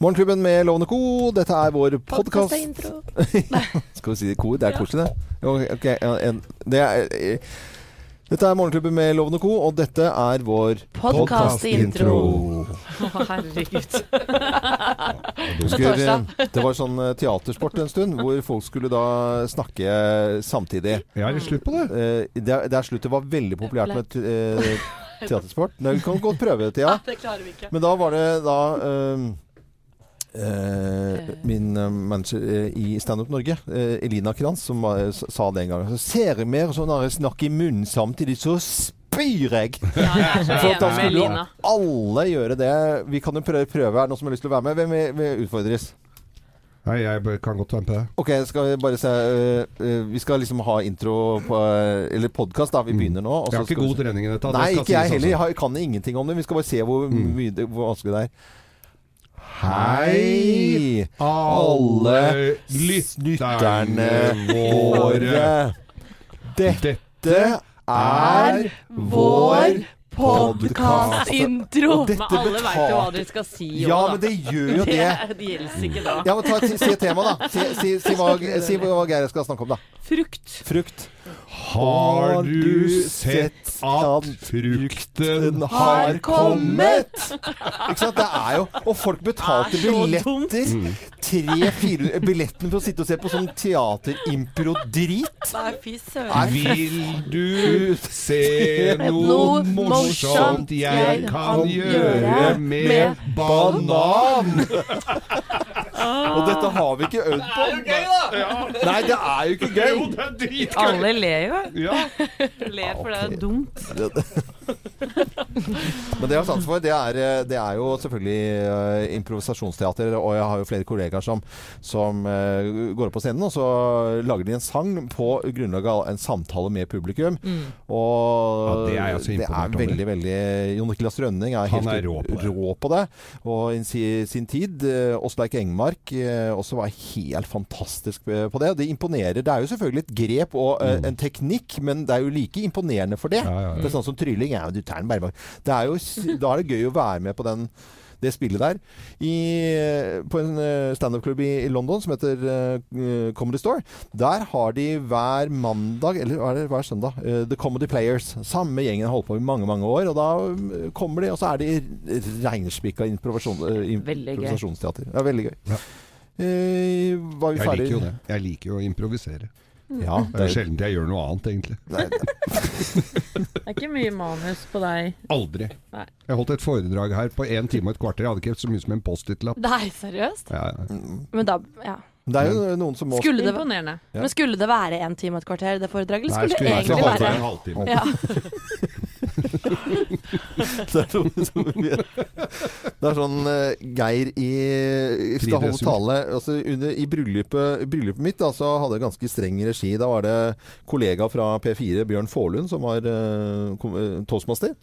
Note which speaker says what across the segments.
Speaker 1: Morgenklubben med Lovende Co. Dette er vår
Speaker 2: Podcast
Speaker 1: podkast. Skal vi si kor? Det er koselig, det. Okay, en, det er, dette er Morgenklubben med Lovende Co, og dette er vår
Speaker 2: Podcast intro.
Speaker 3: Å, herregud.
Speaker 1: Husker, det var sånn eh, teatersport en stund, hvor folk skulle da snakke samtidig.
Speaker 4: Ja, er det slutt på det?
Speaker 1: Eh, det, er- det er slutt. Det var veldig populært med teatersport. Nei, Vi kan godt prøve det, Ja.
Speaker 3: Det klarer vi ikke.
Speaker 1: Men da var det da eh, uh, min eh, manager i Stand Up Norge, uh, Elina Kranz, som var, sa det en gang. Så ser jeg mer sånn snakker i munnen samtidig, så spyr jeg!
Speaker 3: Ja, jeg så
Speaker 1: For da skulle jo alle gjøre det. Vi kan jo prøve. prøve. Er det noen som har lyst til å være med? Hvem vil utfordres?
Speaker 4: Nei, jeg kan godt være med på det.
Speaker 1: Ok, skal vi bare se uh, uh, Vi skal liksom ha intro på uh, Eller podkast, da. Vi begynner nå.
Speaker 4: Jeg har ikke god trening i dette. det
Speaker 1: Nei,
Speaker 4: det
Speaker 1: ikke jeg
Speaker 4: sies
Speaker 1: heller. Jeg kan ingenting om det. Vi skal bare se hvor,
Speaker 4: Mm.
Speaker 1: mye hvor vanskelig det er.
Speaker 4: Hei, alle lytterne våre.
Speaker 1: Dette er vår
Speaker 2: Podcast-intro.
Speaker 1: Og dette
Speaker 3: Men alle veit jo hva
Speaker 1: betalte-
Speaker 3: de skal si.
Speaker 1: Ja, men det gjør jo det.
Speaker 3: Det gjelder ikke da.
Speaker 1: Ja, men ta, si, si et tema, da. Si, si, si, hva, si hva Geir skal snakke om, da.
Speaker 3: Frukt.
Speaker 1: Frukt.
Speaker 4: Har du sett at frukten har kommet?
Speaker 1: Ikke sant? Det er jo Og folk betalte
Speaker 3: er
Speaker 1: billetter. Tre-fire billettene for å sitte og se på sånn teater-impro-drit.
Speaker 2: Nei, fy søren.
Speaker 1: Nei,
Speaker 4: Vil du se noe morsomt jeg kan gjøre med banan?
Speaker 1: Og dette har vi ikke øvd på. Nei, det er jo ikke gøy.
Speaker 4: det er dritgøy!
Speaker 3: Alle ler jo.
Speaker 4: Ja.
Speaker 3: Ler for det er dumt.
Speaker 1: Men det jeg har sans for, det er, eh, det er jo selvfølgelig eh, improvisasjonsteater. Og jeg har jo flere kollegaer som, som eh, går opp på scenen, og så lager de en sang på grunnlag av en samtale med publikum. Og
Speaker 4: Ja, det er
Speaker 1: det er veldig, veldig Jon Niklas Rønning er helt
Speaker 4: er rå på det.
Speaker 1: rå på det. Og i si- sin tid, Åsleik Engmark også var helt fantastisk på det. Det imponerer. Det er jo selvfølgelig et grep og mm. en teknikk, men det er jo like imponerende for det.
Speaker 4: Mm. Ja, ja, ja.
Speaker 1: Det er sånn som trylling. Du bare er jo, da er det gøy å være med på den, det spillet der. I, på en eh, standup-klubb i, i London som heter uh, Comedy Store. Der har de hver mandag, eller hva er det, hver søndag, uh, The Comedy Players. Samme gjengen har holdt på i mange, mange år. Og da eh, kommer de, og så er de reinspikka improvisasjon,
Speaker 3: uh,
Speaker 1: improvisasjonsteater. Det er veldig gøy.
Speaker 4: Ja.
Speaker 1: Eh, var vi
Speaker 4: Jeg liker jo det. Jeg liker jo å improvisere.
Speaker 1: Ja,
Speaker 4: Det er sjelden jeg gjør noe annet, egentlig.
Speaker 1: Nei,
Speaker 3: Det er ikke mye manus på deg.
Speaker 4: Aldri.
Speaker 3: Nei.
Speaker 4: Jeg holdt et foredrag her på én time og et kvarter. Jeg hadde ikke så mye som en Post-It-lapp.
Speaker 2: Nei, seriøst?
Speaker 4: Ja, ja.
Speaker 2: Men da Ja.
Speaker 1: det er jo noen som må
Speaker 2: Skulle det,
Speaker 3: Imponerende.
Speaker 1: Ja.
Speaker 2: men skulle det være en time og et kvarter, det foredraget? Eller
Speaker 4: Nei,
Speaker 2: skulle det egentlig
Speaker 4: egentlig
Speaker 2: være
Speaker 4: en halvtime.
Speaker 2: ja.
Speaker 1: Det er sånn, det er sånn eh, Geir i skal holde tale altså under, I bryllupet, bryllupet mitt da, så hadde jeg ganske streng regi. Da var det kollega fra P4, Bjørn Forlund, som var uh, toastmaster.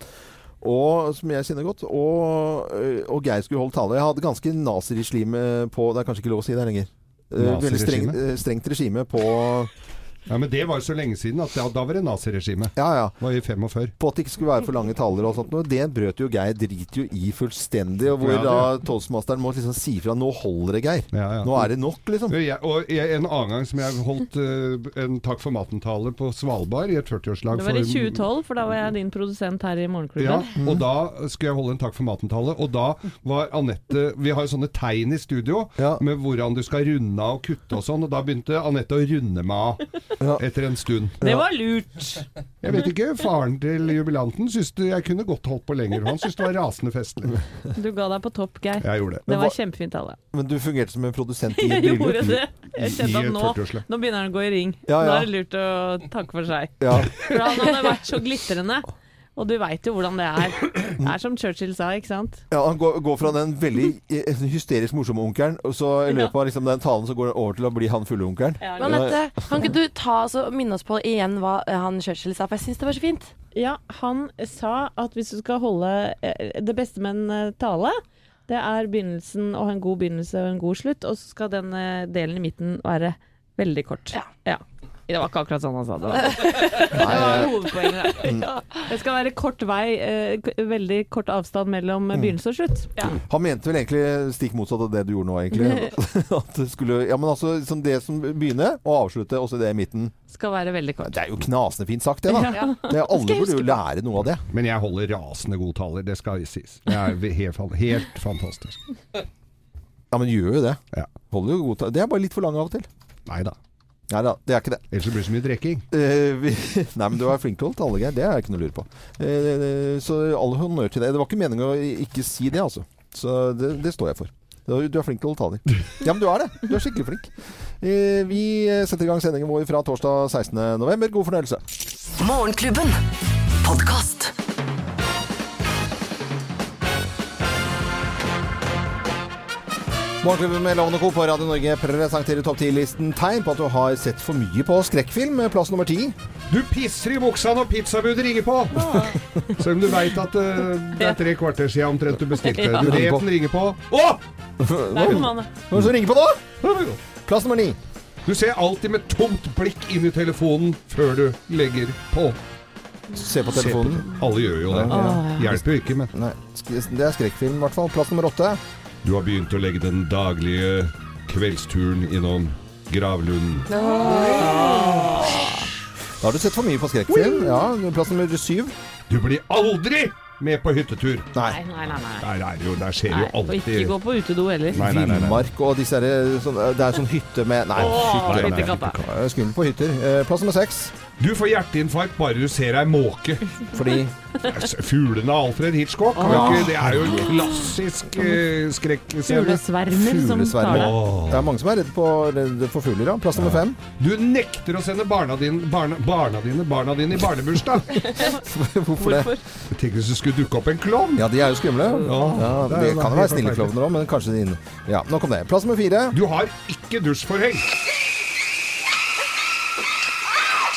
Speaker 1: Og, som jeg kjenner godt. Og, og Geir skulle holde tale. Jeg hadde ganske naziregime på Det er kanskje ikke lov å si det lenger. Veldig streng, strengt regime på
Speaker 4: ja, Men det var jo så lenge siden at da, da var det naziregime.
Speaker 1: Ja, ja.
Speaker 4: Det var i 45.
Speaker 1: på at det ikke skulle være for lange taler og sånt. Og det brøt jo Geir drit jo i fullstendig. Og hvor
Speaker 4: Ja,
Speaker 1: da toastmasteren må liksom si fra 'nå holder det, Geir'.
Speaker 4: Ja, ja.
Speaker 1: Nå er det nok, liksom.
Speaker 4: Jeg, og jeg, en annen gang som jeg holdt uh, en Takk for maten-tale på Svalbard i et 40-årslag
Speaker 3: Det var i 2012, for da var jeg din produsent her i Morgenklubben.
Speaker 4: Ja, og da skulle jeg holde en Takk for maten-tale, og da var Anette Vi har jo sånne tegn i studio
Speaker 1: Ja.
Speaker 4: med hvordan du skal runde av og kutte og sånn, og da begynte Anette å runde meg av
Speaker 1: Ja.
Speaker 4: etter en stund.
Speaker 3: Det var lurt.
Speaker 4: Jeg vet ikke, faren til jubilanten syntes jeg kunne godt holdt på lenger. Han syntes det var rasende festlig.
Speaker 3: Du ga deg på topp, Geir.
Speaker 4: Jeg gjorde det.
Speaker 3: Det var kjempefint, alle.
Speaker 1: Men du fungerte som en produsent i
Speaker 3: Jeg gjorde det. Jeg kjente at nå,
Speaker 4: 40-årslag.
Speaker 3: nå begynner han å gå i ring.
Speaker 1: Ja,
Speaker 3: Nå er det lurt å takke for seg.
Speaker 1: Ja.
Speaker 3: For han hadde vært så glitrende. Og du veit jo hvordan det er. Det er som Churchill sa, ikke sant?
Speaker 1: ja, Han går, går fra den veldig eh, hysterisk morsomme onkelen, og så i løpet av liksom, den talen så går han over til å bli han fulle onkelen.
Speaker 3: Ja,
Speaker 2: Men Anette, kan ikke du ta altså, minne oss på igjen hva eh, han Churchill sa? For jeg syns det var så fint.
Speaker 3: Ja, han sa at hvis du skal holde eh, Det beste med en eh, tale, det er begynnelsen å ha en god begynnelse og en god slutt, og så skal den eh, delen i midten være veldig kort.
Speaker 2: Ja.
Speaker 3: ja. Det var ikke akkurat sånn han sa det. Da. Det var hovedpoenget. der. Det skal være kort vei, eh, veldig kort avstand mellom begynnelse og slutt.
Speaker 1: Han mente vel egentlig stikk motsatt av det du gjorde nå, egentlig. At det skulle Ja, men altså som det som begynner og avslutter, også det i midten.
Speaker 3: Skal være veldig kort.
Speaker 1: Det er jo knasende fint sagt, det, da.
Speaker 2: Ja.
Speaker 1: Det, alle burde jo lære noe av det.
Speaker 4: Men jeg holder rasende gode taler, det skal sies. Det er helt, helt fantastisk.
Speaker 1: Ja, men gjør jo det.
Speaker 4: Ja.
Speaker 1: Holder jo god taler. Det er bare litt for lang av og til.
Speaker 4: Nei da.
Speaker 1: Nei da, det er ikke det.
Speaker 4: Ellers blir det så mye drikking.
Speaker 1: Uh, vi, nei, men du er flink til å holde tale, Geir. Det er ikke noe å lure på. Uh, så all honnør til deg. Det var ikke meningen å ikke si det, altså. Så det, det står jeg for. Du er flink til å holde taler. Ja, men du er det. Du er skikkelig flink. Uh, vi setter i gang sendingen vår fra torsdag 16.11. God fornøyelse.
Speaker 5: Morgenklubben. Podkast.
Speaker 1: Morgenklubben med Lovende Co. på Radio Norge presenterer topp 10-listen tegn på at du har sett for mye på skrekkfilm. Plass nummer ti.
Speaker 4: Du pisser i buksa når pizzabudet ringer på! Selv om du veit at uh, det er tre kvarter siden omtrent du bestilte. Du vet den ringer på. Å!
Speaker 1: Hvem er det som ringer på nå? Plass nummer ni.
Speaker 4: Du ser alltid med tomt blikk inn i telefonen før du legger på.
Speaker 1: Se på
Speaker 4: Se på
Speaker 1: telefonen.
Speaker 4: Alle gjør jo det.
Speaker 3: Ja.
Speaker 4: Hjelper jo ikke, men
Speaker 1: Nei, det er skrekkfilm i hvert fall. Plass nummer åtte.
Speaker 4: Du har begynt å legge den daglige kveldsturen innom gravlunden.
Speaker 1: Da har du sett for mye på skrekkfilm. Ja, Plass nummer syv.
Speaker 4: Du blir aldri med på hyttetur!
Speaker 3: Nei,
Speaker 1: Nei.
Speaker 3: nei, nei. nei.
Speaker 4: Der, er jo, der skjer
Speaker 3: nei.
Speaker 4: jo
Speaker 3: Og ikke gå på utedo heller.
Speaker 4: Nei, nei, nei, nei.
Speaker 1: Villmark og disse herre sånn, Det er sånn hytte med Nei,
Speaker 3: Åh,
Speaker 1: hytter. er Skummelt på hytter. Eh, Plass nummer seks.
Speaker 4: Du får hjerteinfarkt bare du ser ei måke.
Speaker 1: Fordi
Speaker 4: Fuglene av Alfred Hitchcock. Ikke, det er jo en klassisk eh, skrekkscene.
Speaker 3: Fuglesvermer som tar det.
Speaker 1: Det er mange som er redd, på, redd for fugler. Ja. Plass nummer fem.
Speaker 4: Du nekter å sende barna dine, barna, barna dine, barna dine i barnebursdag.
Speaker 1: Hvorfor det?
Speaker 4: Tenk hvis det skulle dukke opp en klovn.
Speaker 1: Ja, de er jo skumle.
Speaker 4: Ja,
Speaker 1: Ja,
Speaker 4: det
Speaker 1: det kan jo være snille klovner òg, men kanskje de inne. Ja, nok om det. Plass nummer fire.
Speaker 4: Du har ikke dusjforheng.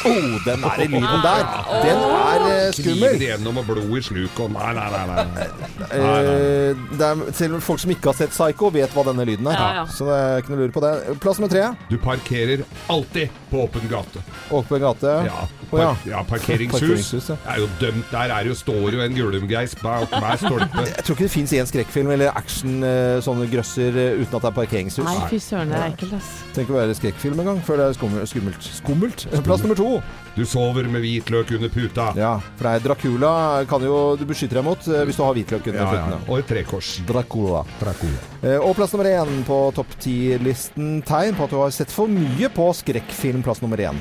Speaker 1: Oh, den er i lyden der. Den er eh, skummel.
Speaker 4: Kniver igjennom og blod i sluket og Nei, nei, nei. nei.
Speaker 1: Eh, det er, selv folk som ikke har sett Psycho, vet hva denne lyden er.
Speaker 3: Ja, ja.
Speaker 1: Så det er ikke noe lure på det. Plass nummer tre.
Speaker 4: Du parkerer alltid på åpen gate.
Speaker 1: Åpen gate.
Speaker 4: Ja, par, ja parkeringshus.
Speaker 1: Parkeringshus, ja.
Speaker 4: Det er jo dømt. Der er jo, står jo en gulumgeis bak hver stolpe.
Speaker 1: Jeg tror ikke det fins én skrekkfilm eller action eh, sånne grøsser uten at det er parkeringshus.
Speaker 3: Nei, fy søren, det er ekkelt, ass.
Speaker 1: Tenk å være skrekkfilm en gang før det er skummelt. Skummelt. skummelt. Plass nummer to.
Speaker 4: Du sover med hvitløk under puta.
Speaker 1: Ja, for det er Dracula kan jo du beskytter deg mot eh, hvis du har hvitløk under
Speaker 4: Ja, ja.
Speaker 1: føttene.
Speaker 4: Og et trekors.
Speaker 1: Dracula.
Speaker 4: Dracula.
Speaker 1: Eh, Og plass nummer én på topp ti-listen. Tegn på at du har sett for mye på skrekkfilm. Plass nummer én.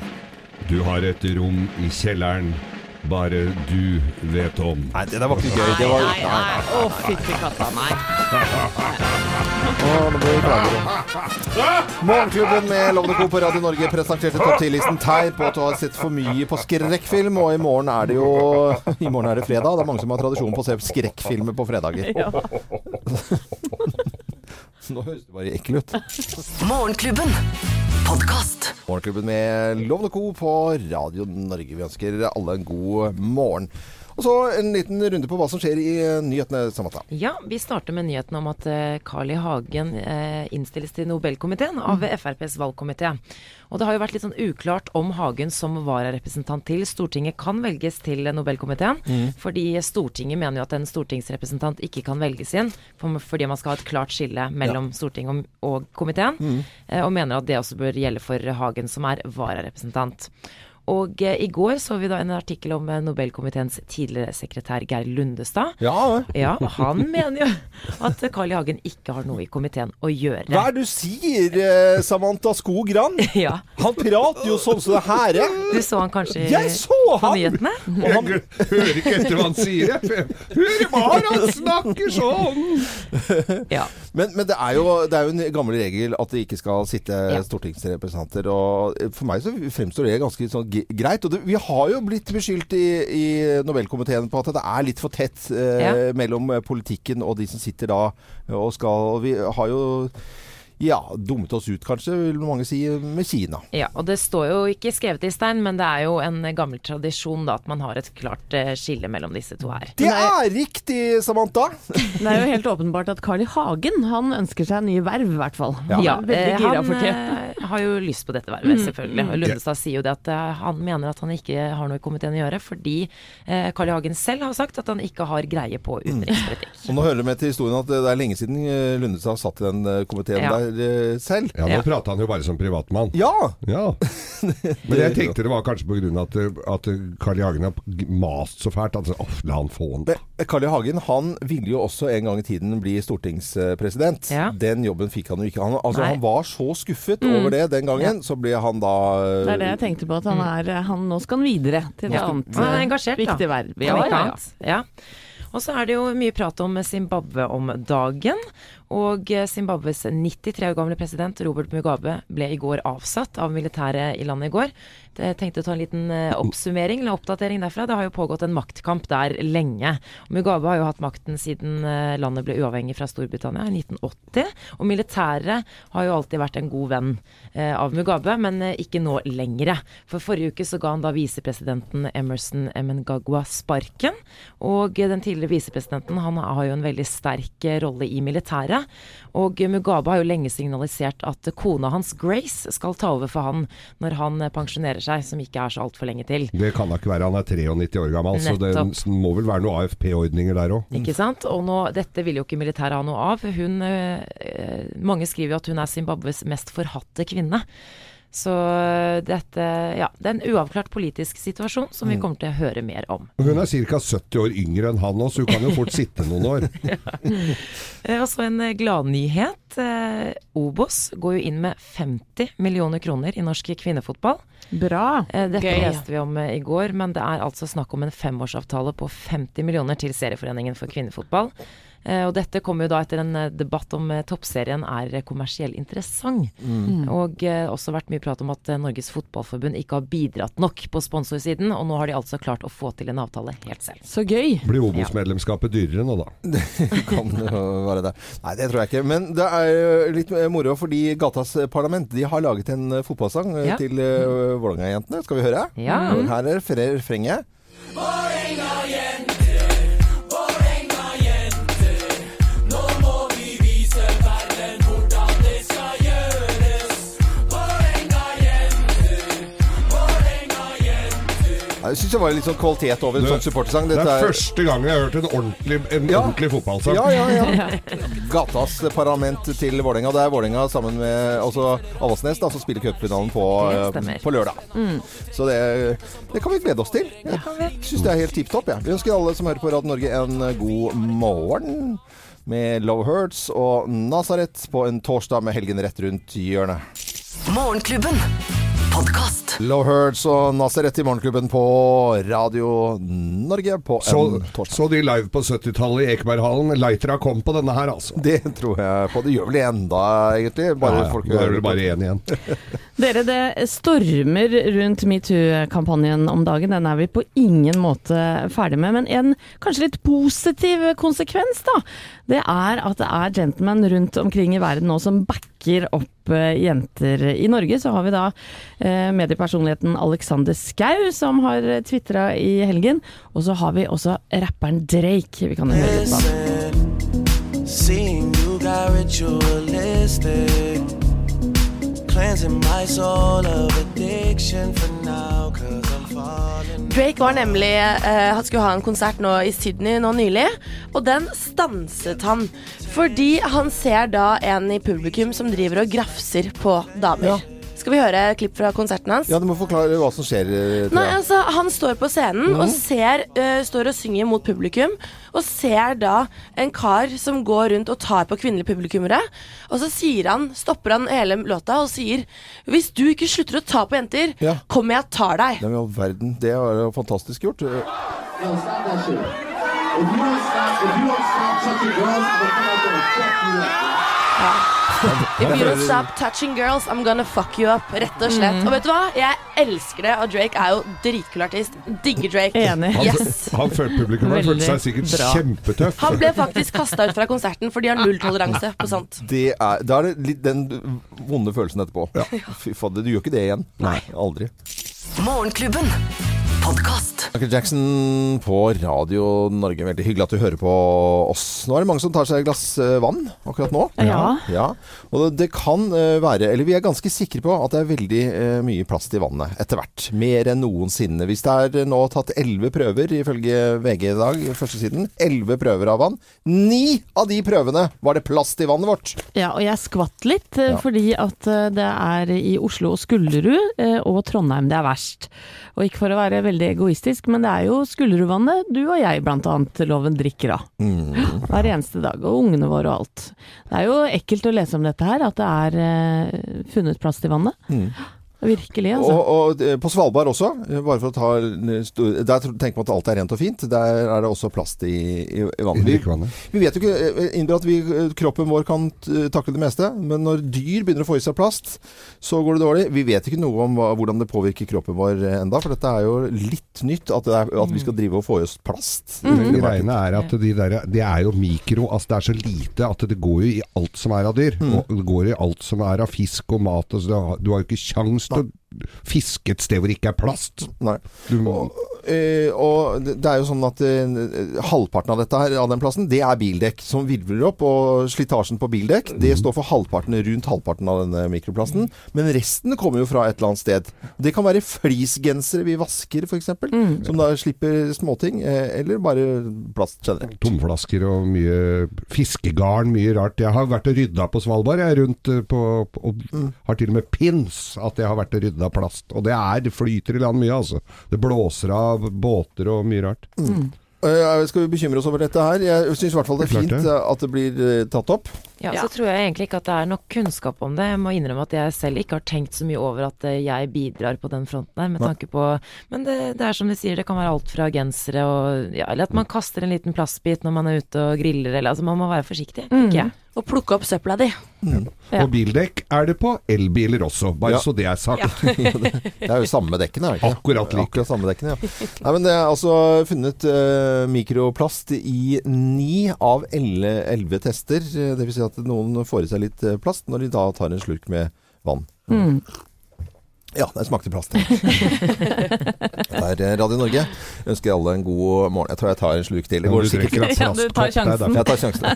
Speaker 4: Du har et rom i kjelleren bare du vet om.
Speaker 1: Nei, det der var ikke gøy. Det var
Speaker 3: Nei, nei. Å, fytti katta, nei.
Speaker 1: Å, nå ble vi klager. Morgenklubben med Lovende Co. på Radio Norge presenterte topp 10-listen tegn på at du har sett for mye på skrekkfilm. Og i morgen er det jo I morgen er det fredag. Det er mange som har tradisjon på å se skrekkfilmer på fredager.
Speaker 3: Ja.
Speaker 1: Nå høres det bare ekkel ut.
Speaker 5: Morgenklubben. Podkast.
Speaker 1: Morgenklubben med Lovende Co. på Radio Norge. Vi ønsker alle en god morgen. Og så en liten runde på hva som skjer i eh, nyhetene, Samantha.
Speaker 2: Ja, vi starter med nyheten om at eh, Carl I. Hagen eh, innstilles til Nobelkomiteen av FrPs valgkomité. Og det har jo vært litt sånn uklart om Hagen som vararepresentant til Stortinget kan velges til Nobelkomiteen. Fordi Stortinget mener jo at en stortingsrepresentant ikke kan velges inn, fordi man skal ha et klart skille mellom Stortinget og, og komiteen. Mm. Og mener at det også bør gjelde for Hagen som er vararepresentant. Og eh, i går så vi da en artikkel om eh, Nobelkomiteens tidligere sekretær Geir Lundestad.
Speaker 1: Ja,
Speaker 2: Ja, han mener jo at Carl I. Hagen ikke har noe i komiteen å gjøre.
Speaker 1: hva er det du sier, eh, Samantha Skog Rand?
Speaker 2: Ja,
Speaker 1: Han prater jo sånn som det her er.
Speaker 2: Du så han kanskje
Speaker 1: Jeg så
Speaker 2: på
Speaker 1: han!
Speaker 2: nyhetene?
Speaker 4: Jeg hører ikke etter hva han sier. jeg. Hør bare han snakker sånn!
Speaker 2: Ja.
Speaker 1: Men, men det, er jo, det er jo en gammel regel at det ikke skal sitte
Speaker 2: Ja.
Speaker 1: stortingsrepresentanter. Og for meg så fremstår det ganske sånn greit. Og det, vi har jo blitt beskyldt i, i Nobelkomiteen på at det er litt for tett eh,
Speaker 2: Ja.
Speaker 1: mellom politikken og de som sitter da og skal og Vi har jo ja, dummet oss ut, kanskje, vil mange si, med Kina.
Speaker 2: ja, og det står jo ikke skrevet i stein, men det er jo en gammel tradisjon da at man har et klart eh, skille mellom disse to her.
Speaker 1: Det er riktig, Samantha!
Speaker 3: Det er jo helt åpenbart at Carl I. Hagen han ønsker seg nye verv, i hvert fall.
Speaker 2: Ja,
Speaker 3: ja
Speaker 2: eh, han,
Speaker 3: for tida.
Speaker 2: eh, har jo lyst på dette vervet, selvfølgelig. Mm. Lundestad sier jo det at eh, han mener at han ikke har noe i komiteen å gjøre, fordi eh, Carl I. Hagen selv har sagt at han ikke har greie på utenrikspolitikk.
Speaker 1: Og nå hører det med til historien at det er lenge siden eh, Lundestad satt i den eh, komiteen
Speaker 2: Ja.
Speaker 1: der eh, selv.
Speaker 4: Ja, nå
Speaker 2: Ja.
Speaker 4: prata han jo bare som privatmann.
Speaker 1: Ja!
Speaker 4: Ja. Men jeg tenkte det var kanskje på grunn av at, at Carl I. Hagen har mast så fælt. Altså, oh, la han få den, da.
Speaker 1: Carl I. Hagen han ville jo også en gang i tiden bli stortingspresident.
Speaker 2: Ja.
Speaker 1: Den jobben fikk han jo ikke. Han, altså, han var så skuffet over det den gangen, så ble han da eh,
Speaker 3: Det er det jeg tenkte på, at han er han, Nå skal han videre til et annet
Speaker 2: Han er engasjert,
Speaker 3: viktig da.
Speaker 2: verv.
Speaker 3: Ja, ja, ja.
Speaker 2: Ja. Og så er det jo mye prat om Zimbabwe om dagen. Og eh, Zimbabwes 93 år gamle president Robert Mugabe ble i går avsatt av militæret i landet i går. Jeg tenkte å ta en liten eh, oppsummering eller oppdatering derfra. Det har jo pågått en maktkamp der lenge. Mugabe har jo hatt makten siden eh, landet ble uavhengig fra Storbritannia i 1980. Og militæret har jo alltid vært en god venn eh, av Mugabe, men ikke nå lengre. For forrige uke så ga han da visepresidenten Emerson Emengagwa sparken. Og den tidligere visepresidenten han har jo en veldig sterk rolle i militæret. Og Mugabe har jo lenge signalisert at kona hans Grace skal ta over for han når han eh, pensjonerer seg, som ikke er så altfor lenge til.
Speaker 4: Det kan da ikke være. Han er 93 år gammel, så det må vel være noen AFP-ordninger der òg.
Speaker 2: Ikke sant? Og nå, dette vil jo ikke militæret ha noe av. Hun, eh, eh, mange skriver jo at hun er Zimbabwes mest forhatte kvinne. Så eh, dette Ja, det er en uavklart politisk situasjon som vi kommer til å høre mer om.
Speaker 4: Hun er ca. 70 år yngre enn han òg, så hun kan jo fort sitte noen år.
Speaker 2: ja. Og så en eh, gladnyhet. Eh, Obos går jo inn med 50 millioner kroner i norsk kvinnefotball.
Speaker 3: Bra.
Speaker 2: Eh, Dette
Speaker 3: Gøy.
Speaker 2: leste vi om eh, i går, men det er altså snakk om en femårsavtale på 50 millioner til Serieforeningen for kvinnefotball. Eh, Og dette kommer jo da etter en eh, debatt om eh, toppserien er kommersiell interessant. Og eh, også vært mye prat om at Norges Fotballforbund ikke har bidratt nok på sponsorsiden, og nå har de altså klart å få til en avtale helt selv.
Speaker 3: Så gøy.
Speaker 4: Blir Obos-medlemskapet dyrere nå, da?
Speaker 1: kan jo være det. Nei, det tror jeg ikke. Men det er litt moro, fordi Gatas Parlament de har laget en fotballsang
Speaker 2: Ja.
Speaker 1: til uh, Vålerenga-jentene. Skal vi høre?
Speaker 2: Ja.
Speaker 1: Her er fre- refrenget. Jeg syns det var litt sånn kvalitet over en
Speaker 4: Det-
Speaker 1: sånn supportersang.
Speaker 4: Det er første gang jeg har hørt en ordentlig, en
Speaker 1: Ja.
Speaker 4: ordentlig fotballsang.
Speaker 1: Ja, ja, ja. Gatas parlament til Vålerenga. Det er Vålerenga sammen med altså Avaldsnes, som spiller cupfinalen på, eh, på lørdag. Så det, det kan vi glede oss til. Jeg syns det er helt tipp topp. Ja. Vi ønsker alle som hører på Radio Norge en eh, god morgen. Med Low Hurts og Nazareth på en torsdag med helgen rett rundt hjørnet.
Speaker 5: Morgenklubben. Podkast.
Speaker 1: Low Hurts og Nazareth i Morgenklubben på Radio Norge på
Speaker 4: Så,
Speaker 1: en torsdag.
Speaker 4: så de live på 70-tallet i Ekeberghallen. Lightera kom på denne her, altså.
Speaker 1: Det tror jeg på. Det gjør vel det enda, egentlig. Bare
Speaker 4: ja, ja.
Speaker 1: folk
Speaker 4: er
Speaker 1: hører
Speaker 4: det bare én igjen.
Speaker 3: Dere, det stormer rundt metoo-kampanjen om dagen. Den er vi på ingen måte ferdig med. Men en kanskje litt positiv konsekvens, da, det er at det er gentlemen rundt omkring i verden nå som backer opp eh, jenter. I Norge så har vi da eh, mediepersonligheten Alexander Skau, som har tvitra i helgen. Og så har vi også rapperen Drake. Vi kan høre litt på
Speaker 6: cleansing my soul of addiction for now.
Speaker 7: Drake var nemlig eh, skulle ha en konsert nå i Sydney nå nylig, og den stanset han. Fordi han ser da en i publikum som driver og grafser på damer.
Speaker 1: Ja.
Speaker 7: Skal vi høre et klipp fra konserten hans?
Speaker 1: Ja, du må forklare hva som skjer. eh,
Speaker 7: Nei, altså, Han står på scenen og ser, uh, står og synger mot publikum. Og ser da en kar som går rundt og tar på kvinnelige publikummere. Og så sier han, stopper han hele låta og sier Hvis du ikke slutter å ta på jenter,
Speaker 1: Ja.
Speaker 7: kommer jeg og tar deg.
Speaker 1: Nei, men all verden. Det er jo fantastisk gjort.
Speaker 8: Yo, stop that shit. If you don't stop, if you don't stop touching girls, I'm gonna fuck you up.
Speaker 7: If you don't stop touching girls, I'm gonna fuck you up. Rett og slett. Og vet du hva? Jeg elsker det, og Drake er jo dritkul artist. Digger Drake.
Speaker 3: Enig.
Speaker 4: Han,
Speaker 7: Yes.
Speaker 4: han følte publikum han følte seg sikkert
Speaker 3: bra.
Speaker 4: kjempetøff.
Speaker 7: Han ble faktisk kasta ut fra konserten, for de har nulltoleranse på sånt.
Speaker 1: Det er, da er det litt den vonde følelsen etterpå. Fy fader, du gjør ikke det igjen. Nei. Aldri.
Speaker 5: Morgenklubben. Podkast.
Speaker 1: Michael Jackson på Radio Norge. Veldig hyggelig at du hører på oss. Nå er det mange som tar seg et glass eh, vann akkurat nå.
Speaker 3: Ja.
Speaker 1: Ja, og det, kan eh, være, eller vi er ganske sikre på at det er veldig eh, mye plast i vannet etter hvert. Mer enn noensinne. Hvis det er nå tatt elleve prøver, ifølge VG i dag, førstesiden, elleve prøver av vann. Ni av de prøvene var det plast i vannet vårt!
Speaker 3: Ja, og jeg skvatt litt,
Speaker 1: Ja.
Speaker 3: fordi at det er i Oslo og Skullerud og Trondheim det er verst. Og ikke for å være veldig egoistisk, men det er jo Skullerudvannet du og jeg blant annet, Loven, drikker av.
Speaker 1: Mm.
Speaker 3: Hver eneste dag. Og ungene våre og alt. Det er jo ekkelt å lese om dette her, at det er eh, funnet plast i vannet.
Speaker 1: Mm.
Speaker 3: Virkelig, altså.
Speaker 1: Og, og eh, på Svalbard også, eh, bare for å ta Der tro- tenker man at alt er rent og fint. Der er det også plast i, i, i vannet. Vi, vi vet jo ikke innbyr at vi, eh, kroppen vår kan eh, takle det meste, men når dyr begynner å få i seg plast, så går det dårlig. Vi vet ikke noe om hva, hvordan det påvirker kroppen vår eh, enda, for dette er jo litt nytt at, det er, at vi skal drive og få i oss plast.
Speaker 4: Men greiene er at de der, det er jo mikro, altså det er så lite at det går jo i alt som er av dyr.
Speaker 1: Mm.
Speaker 4: Og det går i alt som er av fisk og mat. Altså, du har- du har jo ikke kjangs til å fiske et sted hvor det ikke er plast.
Speaker 1: Nei.
Speaker 4: Du må,
Speaker 1: Og, eh, og det er jo sånn at eh, halvparten av dette her, av den plassen, det er bildekk som virvler opp. Og slitasjen på bildekk, det står for halvparten, rundt halvparten av denne mikroplasten. Men resten kommer jo fra et eller annet sted. Det kan være fleecegensere vi vasker, f.eks.
Speaker 3: Mm.
Speaker 1: Som da slipper småting. eh, Eller bare plast generelt.
Speaker 4: tomflasker og mye fiskegarn, mye rart. Jeg har vært og rydda på Svalbard, jeg, rundt på, på og
Speaker 1: Mm.
Speaker 4: har til og med pins at jeg har vært og rydda plast. Og det er, det flyter i land mye, altså. Det blåser av båter og mye rart.
Speaker 1: Eh, Skal vi bekymre oss over dette her? Jeg syns i hvert fall det er fint
Speaker 4: det.
Speaker 1: eh, at det blir eh, tatt opp.
Speaker 2: Ja,
Speaker 3: Ja.
Speaker 2: så tror jeg egentlig ikke at det er nok kunnskap om det. Jeg må innrømme at jeg selv ikke har tenkt så mye over at jeg bidrar på den fronten her, med
Speaker 1: Nei.
Speaker 2: tanke på Men det, det er som de sier, det kan være alt fra gensere og ja, Eller at man kaster en liten plastbit når man er ute og griller, eller altså man må være forsiktig, tenker jeg.
Speaker 7: Og plukke opp søpla di.
Speaker 3: Ja.
Speaker 4: Og bildekk er det på elbiler også, bare
Speaker 1: Ja.
Speaker 4: så det er sagt.
Speaker 1: Det er jo samme dekkene, er det ikke?
Speaker 4: Akkurat like.
Speaker 1: Akkurat samme dekkene, ja. Nei, men det er altså funnet uh, mikroplast i ni av elle- elleve tester. Dvs. Det vil si at noen får i seg litt eh, plast når de da tar en slurk med vann.
Speaker 3: Mm.
Speaker 1: Ja, det smakte plast. Det er eh, Radio Norge. Jeg Ønsker alle en god morgen. Jeg tror jeg tar en sluk til. Det
Speaker 4: Ja,
Speaker 1: går
Speaker 4: du
Speaker 1: sikkert fint.
Speaker 3: Ja, du tar sjansen.
Speaker 1: Jeg tar sjansen.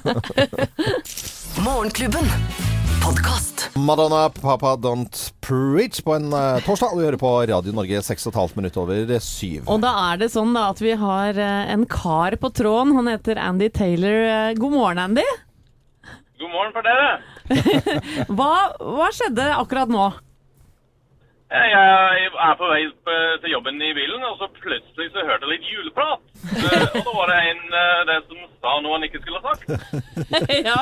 Speaker 5: Morgenklubben. Podcast.
Speaker 1: Madonna Papa Don't Preach på en uh, torsdag. Og vi hører på Radio Norge 6,5 minutter over syv.
Speaker 3: Og da er det sånn da at vi har uh, en kar på tråden. Han heter Andy Taylor. Uh, God morgen, Andy.
Speaker 9: God morgen for dere.
Speaker 3: Hva, hva skjedde akkurat nå?
Speaker 9: Jeg er på vei eh, til jobben i bilen, og så plutselig så hørte jeg litt juleprat. Eh, Og da var det en det som sa noe han ikke skulle ha sagt.
Speaker 3: ja.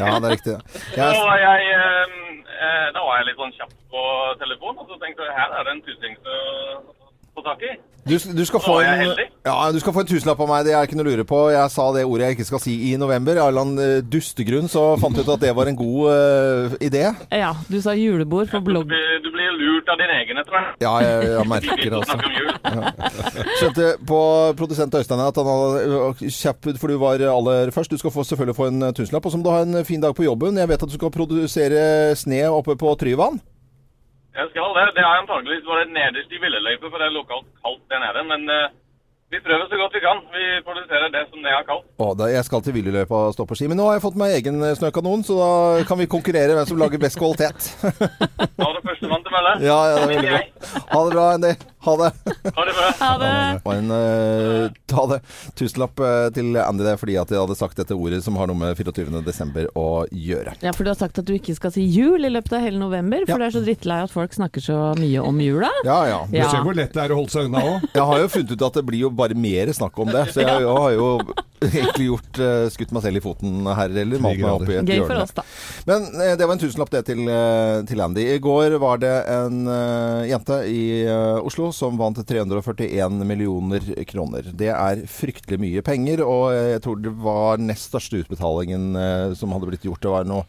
Speaker 1: Ja, det er riktig.
Speaker 9: Da
Speaker 1: Jeg,
Speaker 9: var jeg, eh, eh, da var jeg litt sånn kjapp på telefonen, og så tenkte jeg her er det en tussing få tak i.
Speaker 1: du, du, skal få en, ja, du skal få en tusenlapp av meg, det er ikke noe å lure på. Jeg sa det ordet jeg ikke skal si i november. Av en eller annen eh, dustegrunn så fant jeg ut at det var en god uh, idé.
Speaker 3: ja, du sa julebord på
Speaker 9: Du
Speaker 3: blogg.
Speaker 9: Du, du blir lurt av din egen tror jeg.
Speaker 1: Ja, jeg, jeg merker det altså. Skjønte på produsent Øystein at han hadde kjapt kjapp, for du var aller først. Du skal få, selvfølgelig få en tusenlapp. Og så må du ha en fin dag på jobben. Jeg vet at du skal produsere sne oppe på Tryvann.
Speaker 9: Jeg skal det. Det er antakeligvis bare nederst i villeløype, for det er lokalt kaldt der nede. Men uh, vi prøver så godt vi kan. Vi produserer det som det er kaldt.
Speaker 1: Å, da, jeg skal til villeløypa og stå på ski. Men nå har jeg fått meg egen eh, snøkanon, så da kan vi konkurrere hvem som lager best kvalitet.
Speaker 9: Da er det førstemann til mølle.
Speaker 1: ja, ja, det er veldig bra. Ha det bra, Andy. Ha det.
Speaker 9: Ha det bra.
Speaker 3: Ha det.
Speaker 1: Og en eh, ta det. Tusenlapp eh, til Andy det, fordi at jeg hadde sagt dette ordet som har noe med 24. desember å gjøre.
Speaker 3: Ja, for du har sagt at du ikke skal si jul i løpet av hele november, for
Speaker 1: Ja.
Speaker 3: du er så drittlei at folk snakker så mye om jula.
Speaker 1: Ja, ja.
Speaker 4: Du
Speaker 3: Ja.
Speaker 4: ser hvor lett det er å holde seg unna òg.
Speaker 1: Jeg har jo funnet ut at det blir jo bare mer snakk om det. Så jeg, jeg har jo egentlig gjort uh, skutt meg selv i foten her, eller malt meg opp i et
Speaker 3: Gøy for oss, da.
Speaker 1: Men uh, det var en tusenlapp det til, til Andy. I går var det en jente i Oslo som vant 341 millioner kroner. Det er fryktelig mye penger, og jeg tror det var nest største utbetalingen eh, som hadde blitt gjort. Det var noe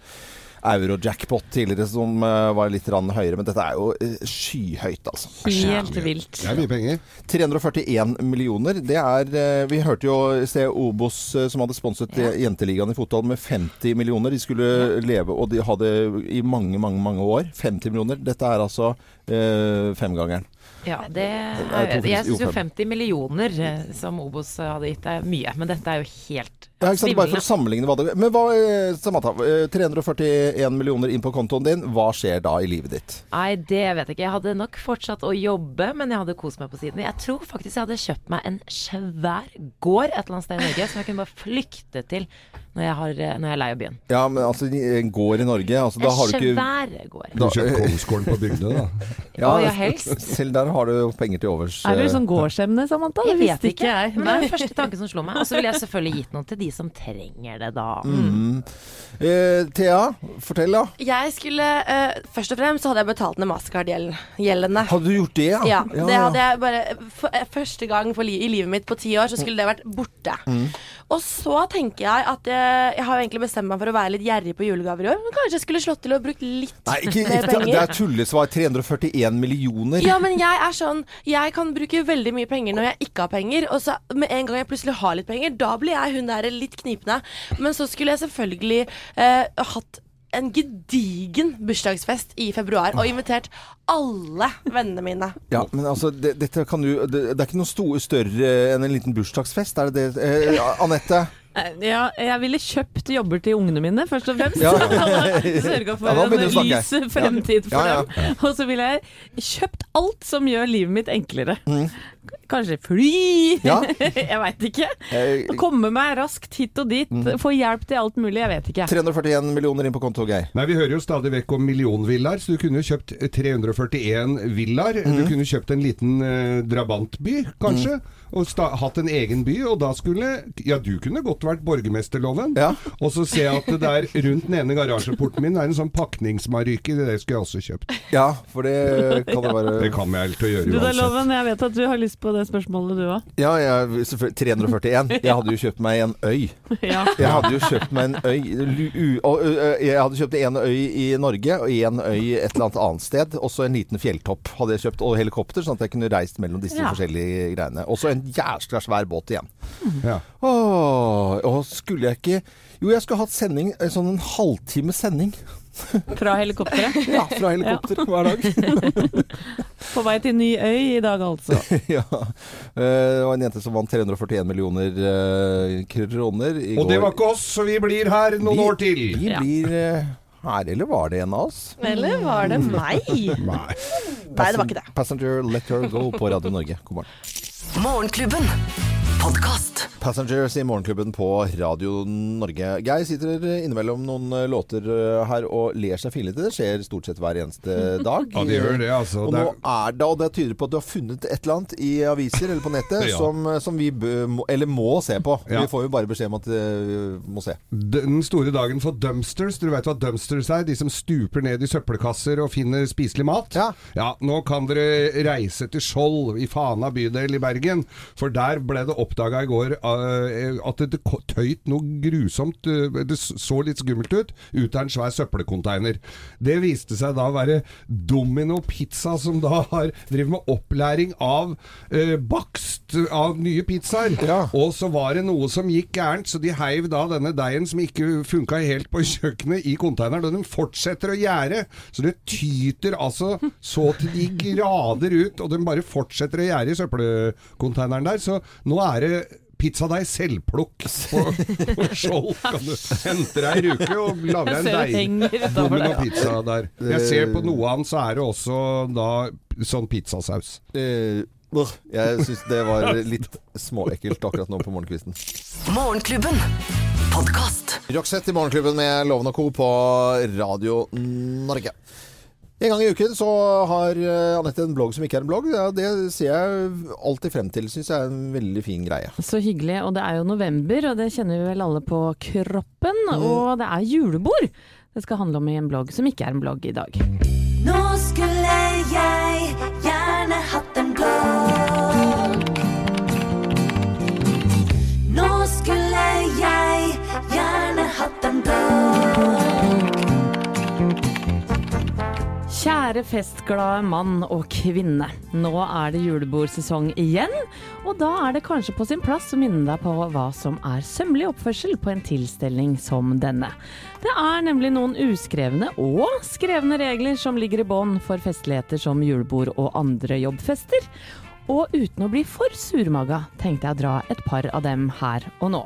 Speaker 1: euro-jackpot tidligere som eh, var litt høyere, men dette er jo eh, skyhøyt, altså.
Speaker 3: Helt vilt.
Speaker 4: Det er mye penger.
Speaker 1: 341 millioner. Det er Vi hørte jo i sted Obos som hadde sponset ja. Jenteligaen i fotball med 50 millioner. De skulle leve, og de hadde i mange, mange mange år 50 millioner. Dette er altså eh, femgangeren.
Speaker 2: Ja, det
Speaker 1: er
Speaker 2: jeg syns
Speaker 1: jo,
Speaker 2: jo 50 millioner eh, som Obos hadde gitt, er mye. Men dette er jo helt
Speaker 1: Ja, ikke sant? Bare for å sammenligne hva det Men hva, eh, Samantha, eh, 341 millioner inn på kontoen din. Hva skjer da i livet ditt?
Speaker 2: Nei, det vet jeg ikke. Jeg hadde nok fortsatt å jobbe, men jeg hadde kost meg på siden. Jeg tror faktisk jeg hadde kjøpt meg en svær gård et eller annet sted i Norge som jeg kunne bare flykte til når jeg, har, eh, når jeg er lei av byen.
Speaker 1: Ja, men altså, en gård i Norge altså, En svær
Speaker 2: en
Speaker 1: ikke
Speaker 2: gård.
Speaker 4: Du kjøper Kongsgården på Bygdøy, da.
Speaker 2: ja, ja, helst.
Speaker 1: Selv der har du penger til overs.
Speaker 3: Er du
Speaker 1: eh.
Speaker 3: sånn gårdsemne, Samantha?
Speaker 2: Jeg vet
Speaker 3: ikke jeg.
Speaker 2: Men det er den første tanken som slo meg. Og så ville jeg selvfølgelig gitt noe til de som trenger det, da.
Speaker 1: Mm. Eh, Thea, fortell da.
Speaker 7: Jeg skulle eh, Først og fremst så hadde jeg betalt ned Mastercard-gjeldene.
Speaker 1: Hadde du gjort det, ja?
Speaker 7: Ja, det hadde jeg bare for, eh, Første gang for li i livet mitt på ti år, så skulle det vært borte.
Speaker 1: Mm.
Speaker 7: Og så tenker jeg at jeg, jeg har egentlig bestemt meg for å være litt gjerrig på julegaver i år. Men kanskje jeg skulle slått til og brukt litt
Speaker 1: Nei, ikke,
Speaker 7: mer
Speaker 1: penger. det er tullesvar. 341 millioner.
Speaker 7: Ja, men jeg er sånn Jeg kan bruke veldig mye penger når jeg ikke har penger. Og så med en gang jeg plutselig har litt penger, da blir jeg hun der litt knipende. Men så skulle jeg selvfølgelig eh, hatt en gedigen bursdagsfest i februar og invitert alle vennene mine.
Speaker 1: Ja, men altså, det, dette kan du det, det er ikke noe sto, større enn en liten bursdagsfest, er det det? Eh, Anette?
Speaker 3: Eh, Ja, jeg ville kjøpt jobber til ungene mine, først og fremst.
Speaker 1: Ja.
Speaker 3: Sørga for
Speaker 1: Ja,
Speaker 3: en lys fremtid for
Speaker 1: Ja, ja.
Speaker 3: dem. Og så ville jeg kjøpt alt som gjør livet mitt enklere.
Speaker 1: Mm.
Speaker 3: Kanskje fly?
Speaker 1: Ja.
Speaker 3: jeg veit ikke.
Speaker 1: Eh,
Speaker 3: komme meg raskt hit og dit.
Speaker 1: Mm.
Speaker 3: Få hjelp til alt mulig. Jeg vet ikke.
Speaker 1: 341 millioner inn på konto, Geir.
Speaker 4: Nei, Vi hører jo stadig vekk om millionvillaer, så du kunne jo kjøpt 341 villaer. Du
Speaker 1: Mhm.
Speaker 4: kunne kjøpt en liten eh, drabantby, kanskje, og sta hatt en egen by. Og da skulle Ja, du kunne godt vært borgermesterloven.
Speaker 1: Ja.
Speaker 4: Og så ser jeg at det der rundt den ene garasjeporten min er en sånn pakningsmaryke. Det skulle jeg også kjøpt.
Speaker 1: Ja, for det kan det være
Speaker 4: Det kommer jeg til å gjøre
Speaker 3: Du da,
Speaker 4: uansett.
Speaker 3: Loven, jeg vet at du har lyst på det spørsmålet, du òg.
Speaker 1: Ja, jeg, 341. Jeg hadde jo kjøpt meg en øy.
Speaker 3: Ja.
Speaker 1: Jeg hadde jo kjøpt meg en øy Jeg hadde kjøpt en øy i Norge og en øy et eller annet annet sted. Og så en liten fjelltopp hadde jeg kjøpt, og helikopter, sånn at jeg kunne reist mellom disse
Speaker 3: Ja.
Speaker 1: forskjellige greiene. Og så en jæskla svær båt igjen.
Speaker 4: Ja.
Speaker 1: Åh, og skulle jeg ikke Jo, jeg skulle hatt sending, sånn en halvtime sending.
Speaker 3: Fra helikopteret.
Speaker 1: Ja, fra helikopter hver dag.
Speaker 3: På vei til ny øy i dag, altså.
Speaker 1: ja. Eh, Det var en jente som vant 341 millioner eh, kroner i går.
Speaker 4: Og det var ikke oss, så vi blir her noen
Speaker 1: Vi-
Speaker 4: år til.
Speaker 1: Vi
Speaker 3: Ja.
Speaker 1: blir eh, her, eller var det en av oss?
Speaker 7: Eller var det meg?
Speaker 4: Nei.
Speaker 7: Nei, det var ikke det.
Speaker 1: Passenger Let Her Go på Radio Norge. God morgen.
Speaker 5: Morgenklubben. Podkast.
Speaker 1: Passengers i Morgenklubben på Radio Norge. Geir sitter innimellom noen eh, låter eh, her og ler seg fillete. Det skjer stort sett hver eneste dag.
Speaker 4: Ja, det gjør det, altså.
Speaker 1: Og
Speaker 4: Det
Speaker 1: nå
Speaker 4: er-
Speaker 1: det, og det tyder på at du har funnet et eller annet i aviser eller på nettet
Speaker 4: Ja.
Speaker 1: som, eh, som vi bø, må, eller må se på.
Speaker 4: Ja.
Speaker 1: Vi får jo bare beskjed om at vi må se.
Speaker 4: Den store dagen for dumpsters. Dere vet hva dumpsters er? De som stuper ned i søppelkasser og finner spiselig mat?
Speaker 1: Ja.
Speaker 4: Nå kan dere reise til Skjold i Fana bydel i Bergen. For der ble det oppdaga i går eh, at det tøyt noe grusomt eh, Det så litt skummelt ut ut av en svær søppelconteiner. Det viste seg da å være Domino Pizza, som da har driver med opplæring av eh, bakst av nye pizzaer.
Speaker 1: Ja.
Speaker 4: Og så var det noe som gikk gærent, så de heiv da denne deigen som ikke funka helt på kjøkkenet i konteineren, og den fortsetter å gjære. Så det tyter altså så til de grader ut, og den bare fortsetter å gjære i søppelkonteineren der. Så nå er det pizzadeig selvplukk på, på Skjold. Kan du hente deg ei ruke og lage
Speaker 3: deg
Speaker 4: en
Speaker 3: ser det
Speaker 4: deig.
Speaker 3: henger utover
Speaker 4: Domino
Speaker 3: det.
Speaker 4: pizza der. Jeg ser på noe annet, så er det også da sånn pizzasaus.
Speaker 1: Eh, jeg syns det var litt småekkelt akkurat nå på morgenkvisten.
Speaker 5: Morgenklubben. Podkast.
Speaker 1: Roxette i Morgenklubben med Loven og Co. på Radio Norge. En gang i uken så har eh, Anette en blogg som ikke er en blogg. Det ser jeg alltid frem til. Syns jeg er en veldig fin greie.
Speaker 3: Så hyggelig. Og det er jo november, og det kjenner vi vel alle på kroppen. Og det er julebord det skal handle om i en blogg som ikke er en blogg i dag. Kjære festglade mann og kvinne. Nå er det julebordsesong igjen, Og da er det kanskje på sin plass å minne deg på hva som er sømmelig oppførsel på en tilstelning som denne. Det er nemlig noen uskrevne og skrevne regler som ligger i bånn for festligheter som julebord og andre jobbfester. Og uten å bli for surmaga, tenkte jeg å dra et par av dem her og nå.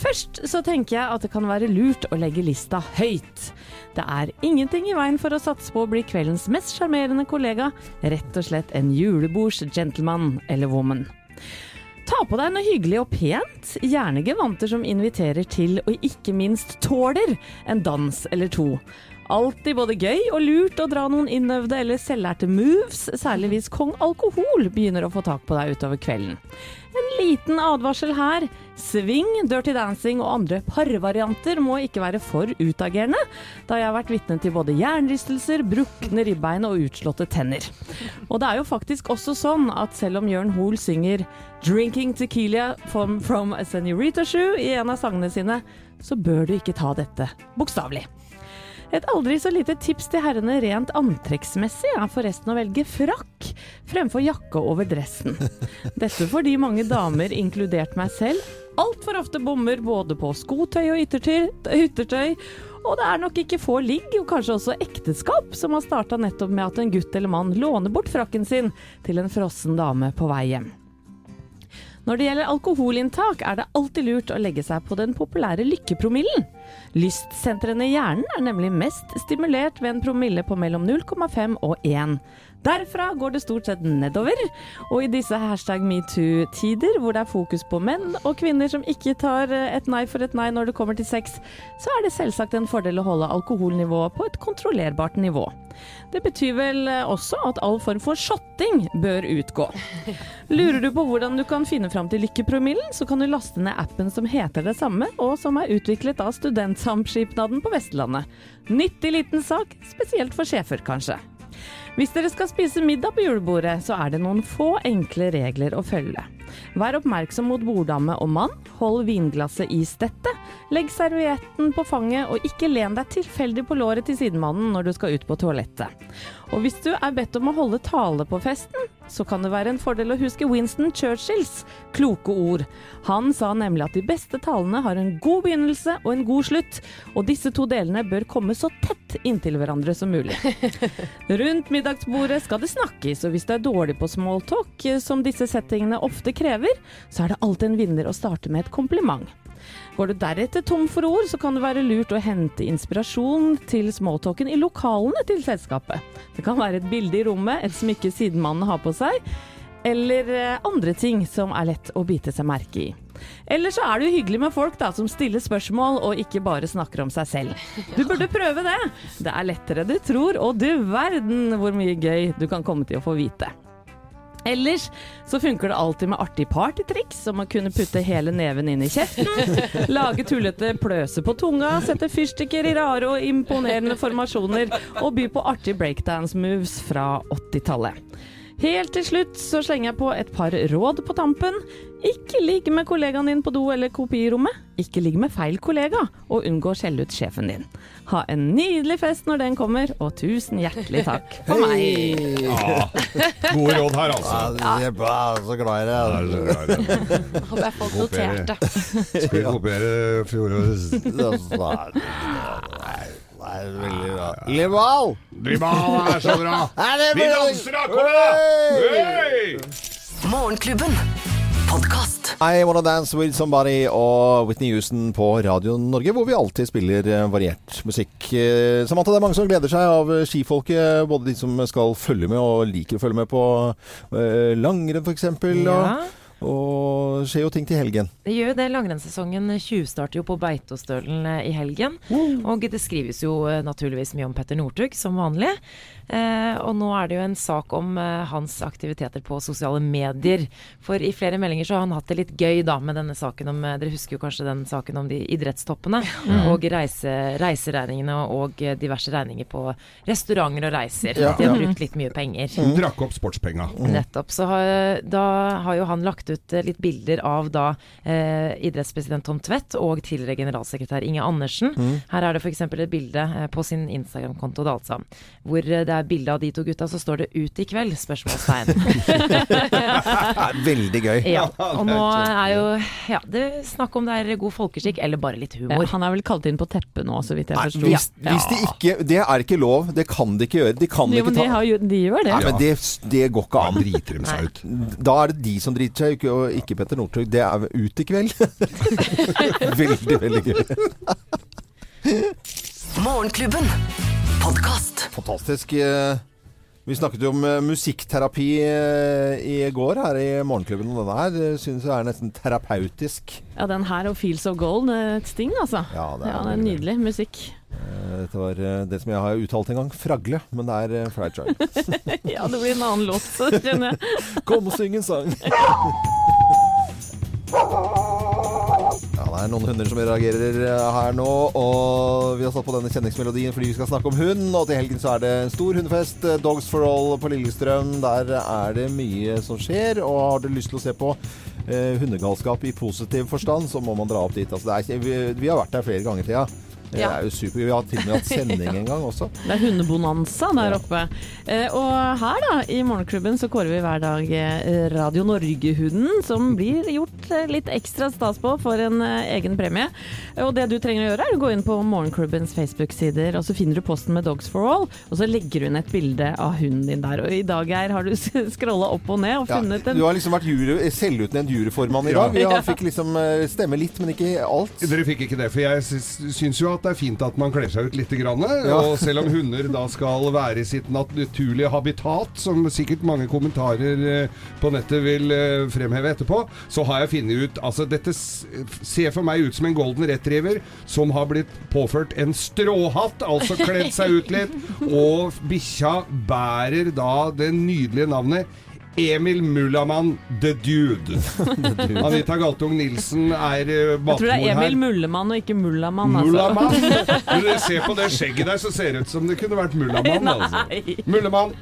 Speaker 3: Først så tenker jeg at det kan være lurt å legge lista høyt. Det er ingenting i veien for å satse på å bli kveldens mest sjarmerende kollega, rett og slett en julebords-gentleman eller woman. Ta på deg noe hyggelig og pent, gjerne gevanter som inviterer til, og ikke minst tåler, en dans eller to. Alltid både gøy og lurt å dra noen innøvde eller selvlærte moves, særlig hvis kong alkohol begynner å få tak på deg utover kvelden. En liten advarsel her. Swing, dirty dancing og andre parvarianter må ikke være for utagerende, da jeg har vært vitne til både jernrystelser, brukne ribbein og utslåtte tenner. Og det er jo faktisk også sånn at selv om Jørn Hoel synger 'Drinking Tequila from, from a Senorita Shoe' i en av sangene sine, så bør du ikke ta dette bokstavelig. Et aldri så lite tips til herrene rent antrekksmessig er forresten å velge frakk fremfor jakke over dressen. Dette fordi mange damer, inkludert meg selv, altfor ofte bommer både på skotøy og yttertøy. Og det er nok ikke få ligg, og kanskje også ekteskap, som har starta nettopp med at en gutt eller mann låner bort frakken sin til en frossen dame på vei hjem. Når det gjelder alkoholinntak, er det alltid lurt å legge seg på den populære lykkepromillen. Lystsentrene i hjernen er nemlig mest stimulert ved en promille på mellom 0,5 og 1. Derfra går det stort sett nedover, og i disse hashtag metoo-tider, hvor det er fokus på menn og kvinner som ikke tar eh, et nei for et nei når det kommer til sex, så er det selvsagt en fordel å holde alkoholnivået på et kontrollerbart nivå. Det betyr vel eh, også at all form for shotting bør utgå. Lurer du på hvordan du kan finne fram til lykkepromillen, så kan du laste ned appen som heter det samme, og som er utviklet av Studentsamskipnaden på Vestlandet. Nyttig liten sak, spesielt for sjefer kanskje. Hvis dere skal spise middag på julebordet, så er det noen få enkle regler å følge. Vær oppmerksom mot borddame og mann, hold vinglasset i stettet, legg servietten på fanget og ikke len deg tilfeldig på låret til sidemannen når du skal ut på toalettet. Og hvis du er bedt om å holde tale på festen, så kan det være en fordel å huske Winston Churchills kloke ord. Han sa nemlig at de beste talene har en god begynnelse og en god slutt, og disse to delene bør komme så tett inntil hverandre som mulig. Rundt middagsbordet skal det snakkes, og hvis du er dårlig på smalltalk, eh, som disse settingene ofte krever, så er det alltid en vinner å starte med et kompliment. Går du deretter tom for ord, så kan det være lurt å hente inspirasjon til smalltalken i lokalene til selskapet. Det kan være et bilde i rommet, et smykke sidemannen har på seg, eller eh, andre ting som er lett å bite seg merke i. Eller så er det jo hyggelig med folk da, som stiller spørsmål og ikke bare snakker om seg selv. Du burde prøve det! Det er lettere du tror, og du verden hvor mye gøy du kan komme til å få vite. Ellers så funker det alltid med artig partytriks, som å kunne putte hele neven inn i kjeften, lage tullete pløse på tunga, sette fyrstikker i rare og imponerende formasjoner og by på artige breakdance-moves fra 80-tallet. Helt til slutt så slenger jeg på et par råd på tampen. Ikke ligg med kollegaen din på do eller kopirommet. Ikke ligg med feil kollega, og unngå å skjelle ut sjefen din. Ha en nydelig fest når den kommer, og tusen hjertelig takk for meg.
Speaker 4: Ja, gode råd her, altså.
Speaker 1: Ja, jeg er så glad i
Speaker 4: Ja,
Speaker 1: det.
Speaker 4: det er så glad i det.
Speaker 7: Håper jeg folk noterte.
Speaker 4: Skal vi kopiere fjorårets
Speaker 1: Det er veldig bra. Limal!
Speaker 4: Limal er så bra! Vi danser da! Kom igjen!
Speaker 5: Morgenklubben. Podkast.
Speaker 1: I Wanna Dance With Somebody og Whitney Houston på Radio Norge, hvor vi alltid spiller eh, variert musikk. Eh, Samantha, det er mange som gleder seg av eh, skifolket. Både de som skal følge med og liker å følge med på langrenn f.eks.
Speaker 2: Ja.
Speaker 1: Og, skjer jo ting til helgen.
Speaker 2: Det gjør jo det. Langrennssesongen tjuvstarter jo på Beitostølen i helgen. Og det skrives jo naturligvis mye om Petter Northug, som vanlig. Eh, og nå er det jo en sak om eh, hans aktiviteter på sosiale medier. For i flere meldinger så har han hatt det litt gøy da med denne saken om eh, Dere husker jo kanskje den saken om de idrettstoppene. Og reise, reiseregningene og diverse regninger på restauranter og reiser.
Speaker 1: Ja,
Speaker 2: De har
Speaker 1: ja.
Speaker 2: brukt litt mye penger.
Speaker 4: Drakk opp sportspenga.
Speaker 2: Nettopp. Så har, da har jo han lagt lagt ut eh, litt bilder av da eh, idrettspresident Tom Tvedt og tidligere generalsekretær Inge Andersen.
Speaker 1: Mm.
Speaker 2: Her er det f.eks. et bilde eh, på sin Instagram-konto, da altså, hvor eh, det er bilde av de to gutta, så står det 'Ut i kveld?' spørsmålstegn.
Speaker 1: Veldig gøy.
Speaker 2: ja. Og nå er jo ja, det er snakk om det er god folkeskikk eller bare litt
Speaker 3: Ja,
Speaker 2: humor.
Speaker 3: han er vel kalt inn på teppet nå, så vidt jeg forsto.
Speaker 1: hvis, hvis de ikke Det er ikke lov. Det kan de ikke gjøre. De kan
Speaker 3: Jo,
Speaker 1: ikke
Speaker 3: ta de, har de gjør det.
Speaker 1: Nei, men det, det går ikke
Speaker 4: Da
Speaker 1: an.
Speaker 4: driter de seg ut.
Speaker 1: Da er det de som driter seg, ikke, og ikke Petter Northug. Det er ut i kveld. veldig, veldig gøy.
Speaker 5: Morgenklubben. Podkast.
Speaker 1: Fantastisk. eh, Vi snakket jo om eh, musikkterapi eh, i går her i Morgenklubben, og denne her syns jeg er nesten terapeutisk.
Speaker 3: Ja, den her og 'Feels of Gold', et sting, altså.
Speaker 1: Ja, det er
Speaker 3: Ja, det er nydelig musikk.
Speaker 1: Eh, Dette var det som jeg har uttalt en gang. Fragle, men det er fried child.
Speaker 3: Ja, det blir en annen låt, så kjenner jeg.
Speaker 1: Kom og syng en sang. Ja, det er noen hunder som reagerer eh, her nå, og vi har satt på denne kjenningsmelodien fordi vi skal snakke om hund. Og til helgen så er det en stor hundefest, eh, Dogs for All på Lillestrøm. Der er det mye som skjer, og har du lyst til å se på eh, hundegalskap i positiv forstand, så må man dra opp dit. Altså, er, vi, vi har vært der flere ganger, Thea. Det
Speaker 2: Ja.
Speaker 1: er jo super. Vi har til og med hatt sending en gang også.
Speaker 3: Det er hundebonanza der oppe. Eh, og her da, i Morgenklubben så kårer vi hver dag eh, Radio Norge-hunden, som blir gjort eh, litt ekstra stas på for en eh, egen premie. Og det du trenger å gjøre er å gå inn på Morgenklubbens Facebook-sider, og så finner du posten med Dogs for All, og så legger du inn et bilde av hunden din der. Og i dag, Geir, har du scrolla opp og ned og
Speaker 1: Ja,
Speaker 3: en
Speaker 1: du har liksom vært jury, selvutnevnt juryformann i dag. Vi har, fikk liksom stemme litt, men ikke alt.
Speaker 4: Dere fikk ikke det, for jeg syns, syns jo at det er fint at man kler seg ut litt. Grann. Og selv om hunder da skal være i sitt naturlige habitat, som sikkert mange kommentarer eh, på nettet vil eh, fremheve etterpå, så har jeg funnet ut Altså, dette ser for meg ut som en golden retriever som har blitt påført en stråhatt, altså kledd seg ut litt, og bikkja bærer da det nydelige navnet Emil Mullamann the Dude. Anita Galtung Nilsen er uh,
Speaker 3: Jeg tror det er Emil Mullemann og ikke Mullamann. Altså.
Speaker 4: Mullamann. Når dere ser på det skjegget der, så ser det ut som det kunne vært Mullamann. Altså. Mullamann.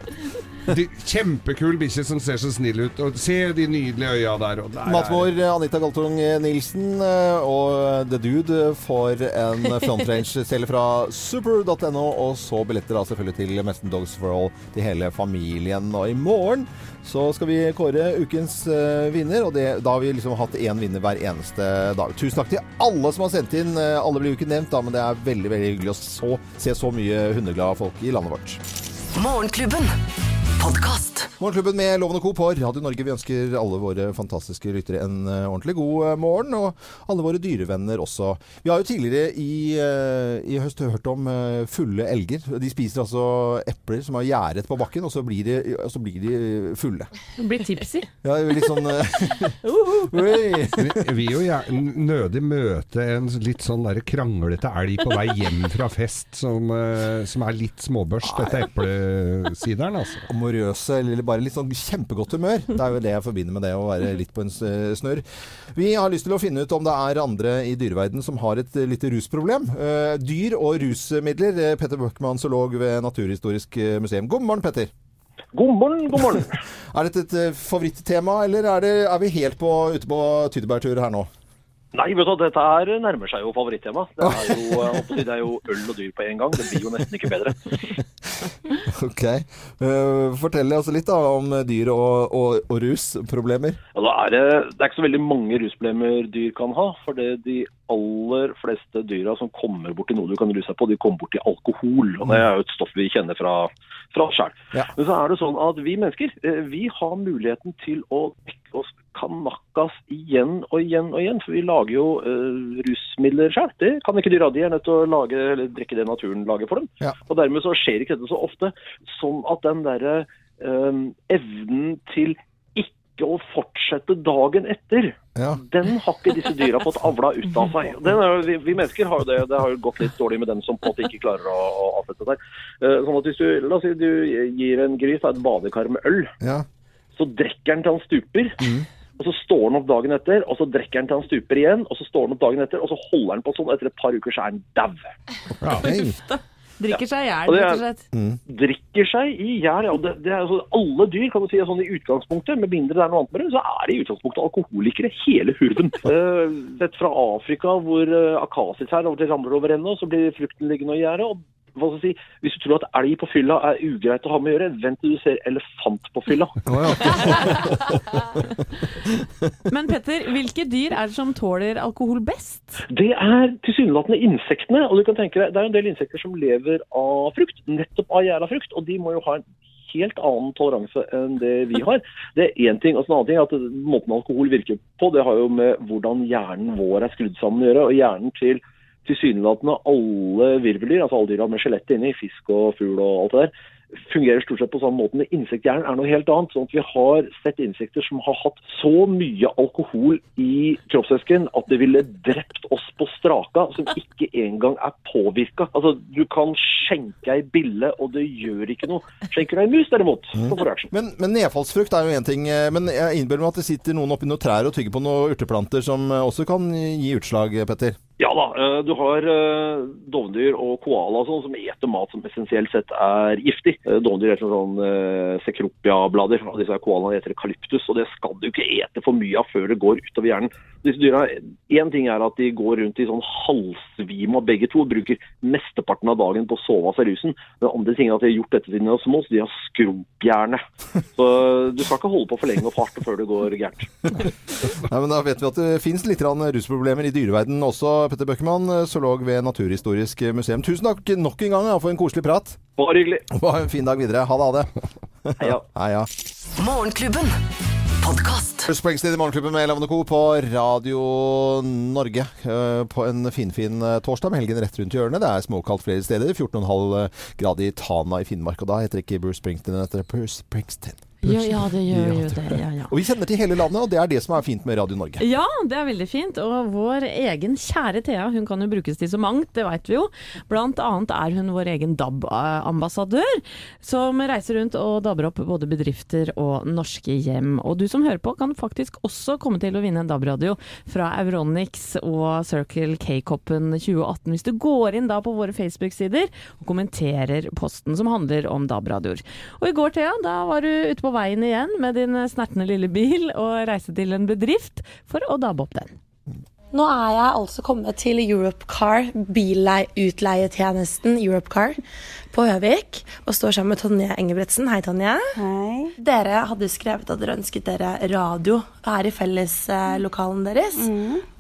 Speaker 4: De, kjempekul bikkje som ser så snill ut. Og se de nydelige øya der. Og der er-
Speaker 1: Matmor Anita Galtung Nilsen eh, og The Dude får en frontrange-celle fra super.no, og så billetter da selvfølgelig til Mesten Dogs for All til hele familien. Og i morgen så skal vi kåre ukens uh, vinner, og det, da har vi liksom hatt én vinner hver eneste dag. Tusen takk til alle som har sendt inn. Eh, Alle blir jo ikke nevnt, da, men det er veldig veldig hyggelig å så, se så mye hundeglade folk i landet vårt.
Speaker 5: Morgenklubben. Podkast.
Speaker 1: Morgenklubben med Loven og Co. på Radio Norge. Vi ønsker alle våre fantastiske lyttere en eh, ordentlig god eh, morgen, og alle våre dyrevenner også. Vi har jo tidligere i, eh, i høst hørt om fulle elger. De spiser altså epler som har gjæret på bakken, og så blir de, så blir de fulle.
Speaker 3: De blir tipsy.
Speaker 1: Ja, det er litt sånn
Speaker 4: Vi vil jo nødig møte en litt sånn der kranglete elg på vei hjem fra fest som, som er litt småbørst etter eplesideren, altså.
Speaker 1: Amorøse, eller bare litt sånn kjempegodt humør. Det er jo det jeg forbinder med det å være litt på en snørr. Vi har lyst til å finne ut om det er andre i dyreverden som har et lite rusproblem. Eh, dyr og rusmidler. Eh, Petter Bøckmann, zoolog ved Naturhistorisk eh, museum. God morgen, Petter.
Speaker 10: God morgen, god morgen.
Speaker 1: Er dette et favorittema, eller er, det, er vi helt på, ute på tyttebærtur her nå?
Speaker 10: Nei, vet du, dette her nærmer seg jo favorittema. Det er jo, si, det er jo øl og dyr på en gang. Det blir jo nesten ikke bedre.
Speaker 1: Ok. Eh, fortell oss litt da om dyr og, og, og rusproblemer.
Speaker 10: Ja, er det, det er ikke så veldig mange rusproblemer dyr kan ha. For det de aller fleste dyra som kommer borti noe du kan ruse deg på, de kommer borti alkohol. Og det er jo et stoff vi kjenner fra, fra sjøl.
Speaker 1: Ja.
Speaker 10: Men så er det sånn at vi mennesker eh, vi har muligheten til å dekke oss kanakkas igjen og igjen og igjen. For vi lager jo uh, rusmidler sjøl. Det kan ikke dyra. De er nødt til å lage, eller drikke det naturen lager for dem.
Speaker 1: Ja.
Speaker 10: Og dermed så skjer ikke dette så ofte. Sånn at den derre uh, evnen til ikke å fortsette dagen etter,
Speaker 1: Ja.
Speaker 10: den har ikke disse dyra fått avla ut av seg. Den er, vi, vi mennesker har jo det. Det har jo gått litt dårlig med dem som på en måte ikke klarer å, å avsette seg. Eh, sånn at hvis du, La oss si du gir en gris et badekar med øl,
Speaker 1: Ja.
Speaker 10: så drikker den til han stuper. Og så står han opp dagen etter, og så drikker han til han stuper igjen. Og så står han opp dagen etter, og så holder han på sånn. Etter et par uker så er han dau.
Speaker 3: Drikker seg i hjel,
Speaker 10: Og
Speaker 3: rett og slett.
Speaker 10: drikker seg i hjel. Ja, det, det er altså, alle dyr kan du si er sånn i utgangspunktet, med mindre det er noe annet med det, så er de i utgangspunktet alkoholikere hele hurven. Eh, sett fra Afrika hvor uh, akasitrær og til ramler over ende, og så blir frukten liggende i gjerdet. og hva skal jeg si, Hvis du tror at elg på fylla er ugreit å ha med å gjøre, vent til du ser elefant på fylla.
Speaker 3: Men Petter, hvilke dyr er det som tåler alkohol best?
Speaker 10: Det er tilsynelatende insektene. og du kan tenke deg, Det er en del insekter som lever av frukt, nettopp av gjæra frukt. Og de må jo ha en helt annen toleranse enn det vi har. Det er én ting. og en annen ting er at Måten alkohol virker på, det har jo med hvordan hjernen vår er skrudd sammen å gjøre. og Hjernen til tilsynelatende alle virveldyr, altså alle dyra med skjelett inni, fisk og fugl og alt det der, fungerer stort sett på samme måte. Insekthjernen er noe helt annet. sånn at Vi har sett insekter som har hatt så mye alkohol i kroppsvæsken at det ville drept oss på straka, som ikke engang er påvirka. Altså, du kan skjenke ei bille, og det gjør ikke noe. Skjenker du ei mus, derimot, så får du action.
Speaker 1: Men, men nedfallsfrukt er jo én ting. eh, Men jeg innbiller meg at det sitter noen oppi noen trær og tygger på noen urteplanter som eh, også kan gi utslag, Petter.
Speaker 10: Ja da, eh, du har eh, dovendyr og koala og sånn som eter mat som essensielt sett er giftig. Eh, Dovendyr eter sånn sekropia-blader, og disse koalaene eter kalyptus, Og det skal du ikke ete for mye av før det går utover hjernen. Disse dyra, Én ting er at de går rundt i sånn halvsvime av begge to, og bruker mesteparten av dagen på å sove av seg rusen. Den andre ting er at de har gjort dette siden de var små, så de har skrumphjerne. Så du skal ikke holde på for lenge og farte før det går gærent.
Speaker 1: Nei, men Da vet vi at det fins litt rusproblemer i dyreverdenen også. Petter Bøckmann, zoolog ved Naturhistorisk museum. Tusen takk nok en gang for en koselig prat.
Speaker 10: Bare hyggelig.
Speaker 1: En fin dag videre. Ha det, ha det.
Speaker 10: Heia.
Speaker 1: Heia.
Speaker 5: Morgenklubben. Podkast.
Speaker 1: Springsteen i Morgenklubben med Lavende Co. på Radio Norge eh, på en finfin fin torsdag med helgen rett rundt hjørnet. Det er småkaldt flere steder. 14,5 grader i Tana i Finnmark. Og da heter det ikke Bruce Springsteen, det heter Bruce Springsteen.
Speaker 3: Ja, ja, det gjør jo
Speaker 1: det.
Speaker 3: Ja, ja.
Speaker 1: Og vi kjenner til hele landet, og det er det som er fint med Radio Norge.
Speaker 3: Ja, det er veldig fint. Og vår egen kjære Thea, hun kan jo brukes til så mangt, det veit vi jo. Blant annet er hun vår egen DAB-ambassadør, som reiser rundt og dabber opp både bedrifter og norske hjem. Og du som hører på, kan faktisk også komme til å vinne en DAB-radio fra Euronix og Circle K-koppen 2018 hvis du går inn da på våre Facebook-sider og kommenterer posten som handler om DAB-radioer. Og i går, Thea, da var du ute på veien igjen med din snertne lille bil og reise til en bedrift for å dabbe opp den.
Speaker 7: Nå er jeg altså kommet til Europcar, bilutleietjenesten Europcar på Høvik, og står sammen med Tonje Engebretsen. Hei, Tonje.
Speaker 11: Hei.
Speaker 7: Dere hadde skrevet at dere ønsket dere radio her i felleslokalen deres.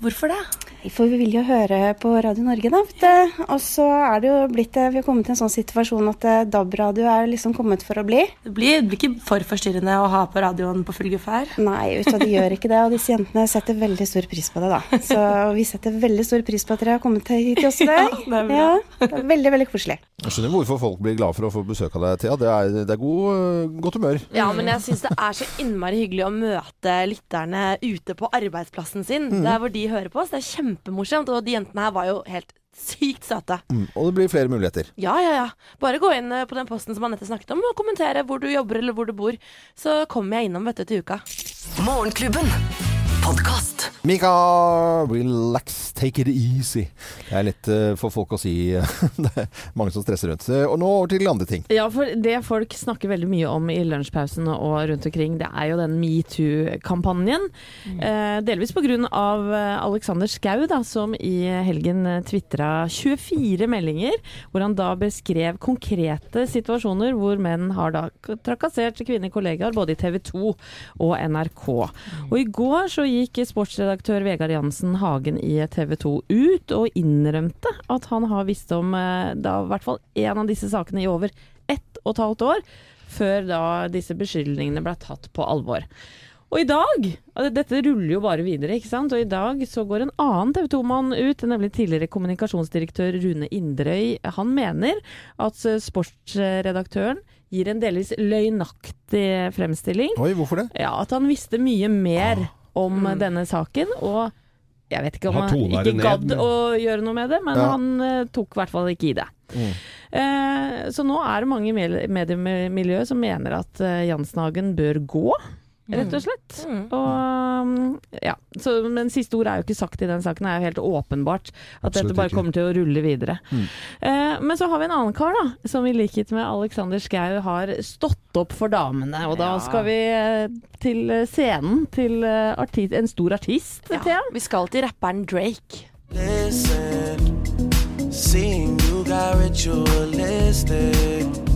Speaker 7: Hvorfor det?
Speaker 11: For vi vil jo høre på Radio Norge, da. vet. Og så er det jo blitt eh, Vi har kommet til en sånn situasjon at eh, DAB-radio er liksom kommet for å bli.
Speaker 7: Det blir, det blir ikke for forstyrrende å ha på radioen på full guffe
Speaker 11: Nei, vet de gjør ikke det. Og disse jentene setter veldig stor pris på det, da. Så vi setter veldig stor pris på at dere har kommet hit til oss i dag.
Speaker 7: Ja, det er bra.
Speaker 11: Ja, det er veldig, veldig koselig.
Speaker 1: Jeg skjønner hvorfor folk blir glad for å få besøk av deg, Thea. Det er, det er god, øh, godt humør.
Speaker 7: Ja, men jeg syns det er så innmari hyggelig å møte lytterne ute på arbeidsplassen sin. Der hvor de hører på oss. Det er kjempemorsomt. Og de jentene her var jo helt sykt søte.
Speaker 1: Mm. Og det blir flere muligheter.
Speaker 7: Ja, ja, ja. Bare gå inn eh, på den posten som Anette snakket om, og kommentere hvor du jobber eller hvor du bor. Så kommer jeg innom vet du, til uka.
Speaker 5: Morgenklubben. Podkast.
Speaker 1: Mika, relax, take it easy. Det er lett øh, for folk å si. det er mange som stresser rundt. Eh, Og nå over til andre ting.
Speaker 3: Ja, for det folk snakker veldig mye om i lunsjpausen og rundt omkring, det er jo den metoo-kampanjen. Eh, delvis pga. Eh, Alexander Schou, da, som i helgen tvitra 24 meldinger, hvor han da beskrev konkrete situasjoner hvor menn har da trakassert kvinnekollegaer både i TV 2 og NRK. Og i går så gikk sportsredaktør Vegard Jansen Hagen i TV 2 ut og innrømte at han har visst om eh, da i hvert fall en av disse sakene i over ett og et halvt år, før da disse beskyldningene ble tatt på alvor. Og i dag Dette ruller jo bare videre, ikke sant. Og i dag så går en annen TV 2-mann ut, nemlig tidligere kommunikasjonsdirektør Rune Inderøy. Han mener at eh, sportsredaktøren gir en delvis løgnaktig fremstilling.
Speaker 1: Oi, hvorfor det?
Speaker 3: Ja, At han visste mye mer om denne saken. Og jeg vet ikke om
Speaker 4: Han
Speaker 3: han, ikke
Speaker 4: ned,
Speaker 3: gadd
Speaker 4: men-
Speaker 3: å gjøre noe med det, men
Speaker 1: Ja.
Speaker 3: han eh, tok i hvert fall ikke i det.
Speaker 1: Mm.
Speaker 3: Eh, så nå er det mange i mediemiljøet som mener at eh, Jansenhagen bør gå. Rett og slett. Og um, ja, så, Men siste ord er jo ikke sagt i den saken. Det er jo helt åpenbart at
Speaker 4: Absolutt
Speaker 3: dette bare
Speaker 4: ikke.
Speaker 3: kommer til å rulle videre. Eh, men så har vi en annen kar, da, som i likhet med Alexander Schou har stått opp for damene. Og da
Speaker 7: Ja.
Speaker 3: skal vi eh, til eh, scenen til artist, en stor artist, Thea.
Speaker 7: Vi skal til rapperen Drake.
Speaker 6: Listen, seeing you got ritualistic.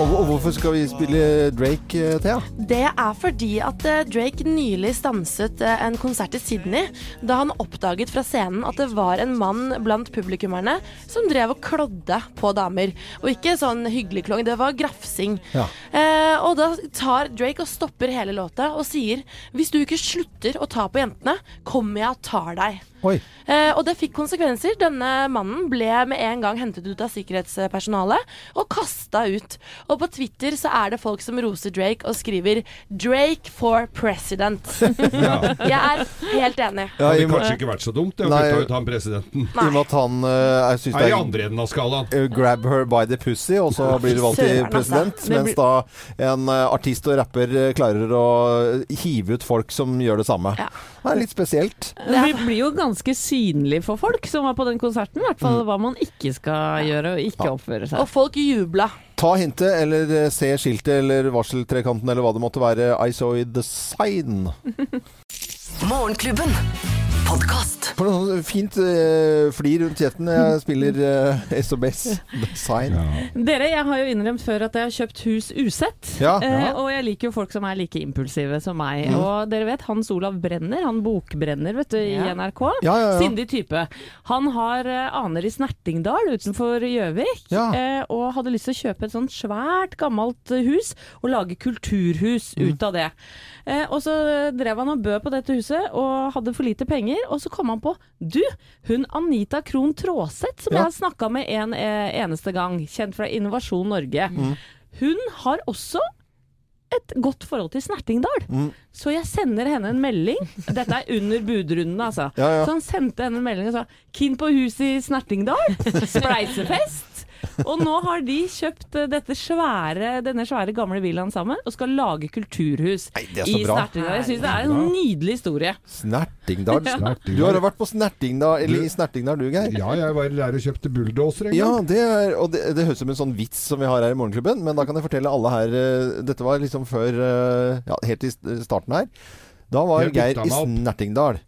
Speaker 1: Og, og hvorfor skal vi spille Drake, eh, Thea?
Speaker 7: Det er fordi at eh, Drake nylig stanset eh, en konsert i Sydney da han oppdaget fra scenen at det var en mann blant publikummerne som drev og klådde på damer. Og ikke sånn hyggelig klong, det var grafsing.
Speaker 1: Ja.
Speaker 7: Eh, og da tar Drake og stopper hele låta og sier hvis du ikke slutter å ta på jentene, kommer jeg og tar deg.
Speaker 1: Oi.
Speaker 7: Eh, og det fikk konsekvenser. Denne mannen ble med en gang hentet ut av sikkerhetspersonalet og kasta ut. Og på Twitter så er det folk som roser Drake og skriver 'Drake for president'. Jeg er helt enig.
Speaker 1: Ja,
Speaker 4: Hadde
Speaker 1: og med-
Speaker 4: kanskje ikke vært så dumt det å
Speaker 1: Nei.
Speaker 4: ut han presidenten.
Speaker 1: I og med at han jeg synes
Speaker 4: Er i andre enden av skalaen.
Speaker 1: eh, Grab her by the pussy, og så blir du valgt til
Speaker 7: altså.
Speaker 1: president. Mens da en eh, artist og rapper klarer å hive ut folk som gjør det samme.
Speaker 7: Ja.
Speaker 1: Det er litt spesielt.
Speaker 3: Det blir- blir jo ganske synlig for folk som var på den konserten, i hvert fall hva man ikke skal gjøre og ikke oppføre seg.
Speaker 7: Og folk jubla.
Speaker 1: Ta hintet, eller eh, se skiltet, eller varseltrekanten, eller hva det måtte være. I saw it the sign.
Speaker 5: Morgenklubben. Podkast.
Speaker 1: For noe sånn fint uh, flir rundt kjeften når jeg spiller uh, SOBS. Design. Ja.
Speaker 3: Dere, jeg har jo innrømt før at jeg har kjøpt hus usett.
Speaker 1: Ja. Uh,
Speaker 3: og jeg liker jo folk som er like impulsive som meg.
Speaker 1: Mm.
Speaker 3: Og dere vet Hans Olav Brenner, han bokbrenner vet du,
Speaker 7: Ja.
Speaker 3: i NRK.
Speaker 1: Ja, ja, ja.
Speaker 3: Sindig type. Han har eh, aner i Snertingdal utenfor Gjøvik,
Speaker 1: Ja.
Speaker 3: eh, og hadde lyst til å kjøpe et sånt svært gammelt eh, hus og lage kulturhus
Speaker 1: Mm.
Speaker 3: ut av det. Eh, og så drev han og bød på dette huset og hadde for lite penger, og så kom han på du, hun Anita Krohn Traaseth som
Speaker 1: Ja.
Speaker 3: jeg har snakka med en eh, eneste gang, kjent fra Innovasjon Norge.
Speaker 1: Mm.
Speaker 3: Hun har også et godt forhold til Snertingdal.
Speaker 1: Mm.
Speaker 3: Så jeg sender henne en melding. Dette er under budrunden, altså.
Speaker 1: Ja, ja.
Speaker 3: Så han sendte henne en melding og sa 'Keen på hus i Snertingdal'. Spleisefest. Og nå har de kjøpt eh, dette svære, denne svære gamle villaen sammen og skal lage kulturhus
Speaker 1: Nei, det er så
Speaker 3: i
Speaker 1: bra.
Speaker 3: Snertingdal. Jeg syns det er en nydelig historie.
Speaker 1: Snertingdal.
Speaker 4: Snertingdal.
Speaker 1: Du har vært på Snertingdal, eller i Snertingdal du, Geir?
Speaker 4: Ja, jeg var der og kjøpte bulldosere en
Speaker 1: Ja,
Speaker 4: gang.
Speaker 1: det, er, og det, det høres ut som en sånn vits som vi har her i Morgenklubben, men da kan jeg fortelle alle her eh, Dette var liksom før eh, Ja, helt i starten her. Da var Geir i. Snertingdal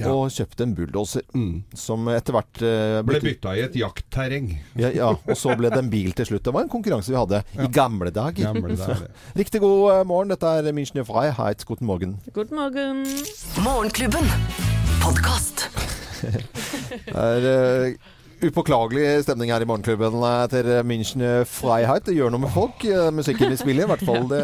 Speaker 4: Ja.
Speaker 1: og kjøpte en bulldoser
Speaker 4: Mm.
Speaker 1: som etter hvert uh,
Speaker 4: Ble bytta i et jaktterreng.
Speaker 1: ja, ja, og så ble det en bil til slutt. Det var en konkurranse vi hadde i gamle dager.
Speaker 4: Gamle dager.
Speaker 1: Riktig god eh, morgen. Dette er München Freiheit. Guten Morgen.
Speaker 3: God morgen.
Speaker 5: Morgenklubben. Podkast.
Speaker 1: Det er eh, upåklagelig stemning her i Morgenklubben eh, til München Freiheit. Det gjør noe med folk. eh, musikken vi spiller, i hvert fall. Det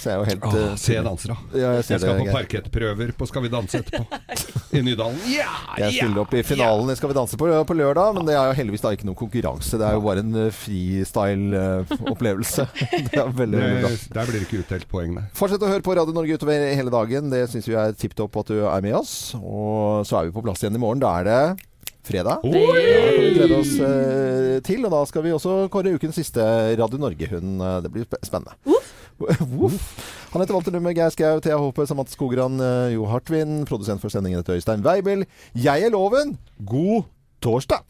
Speaker 1: ser jeg jo helt
Speaker 4: Åh,
Speaker 1: eh,
Speaker 4: se jeg danser, da.
Speaker 1: Ja, jeg
Speaker 4: Jeg skal på parkettprøver på Skal vi danse etterpå. I Nydalen. Ja,
Speaker 1: Jeg stiller opp i finalen i Skal vi danse på, på lørdag, men det er jo heldigvis da ikke noen konkurranse. Det er jo bare en eh, freestyle-opplevelse. det er veldig.
Speaker 4: Der blir det ikke utdelt poeng, nei.
Speaker 1: Fortsett å høre på Radio Norge utover hele dagen. Det syns vi er tipp topp at du er med oss. Og så er vi på plass igjen i morgen. Da er det fredag.
Speaker 4: Oi!
Speaker 1: Da kan vi glede oss eh, til. Og da skal vi også kåre ukens siste Radio Norge-hund. Eh, Det blir sp- spennende. Voff. Han heter Walter Numme, Geir Skau, Thea Håpe, Samantha Skogran, eh, Jo Hartvin. Produsent for sendingen heter Øystein Weibel. Jeg er Loven. God torsdag!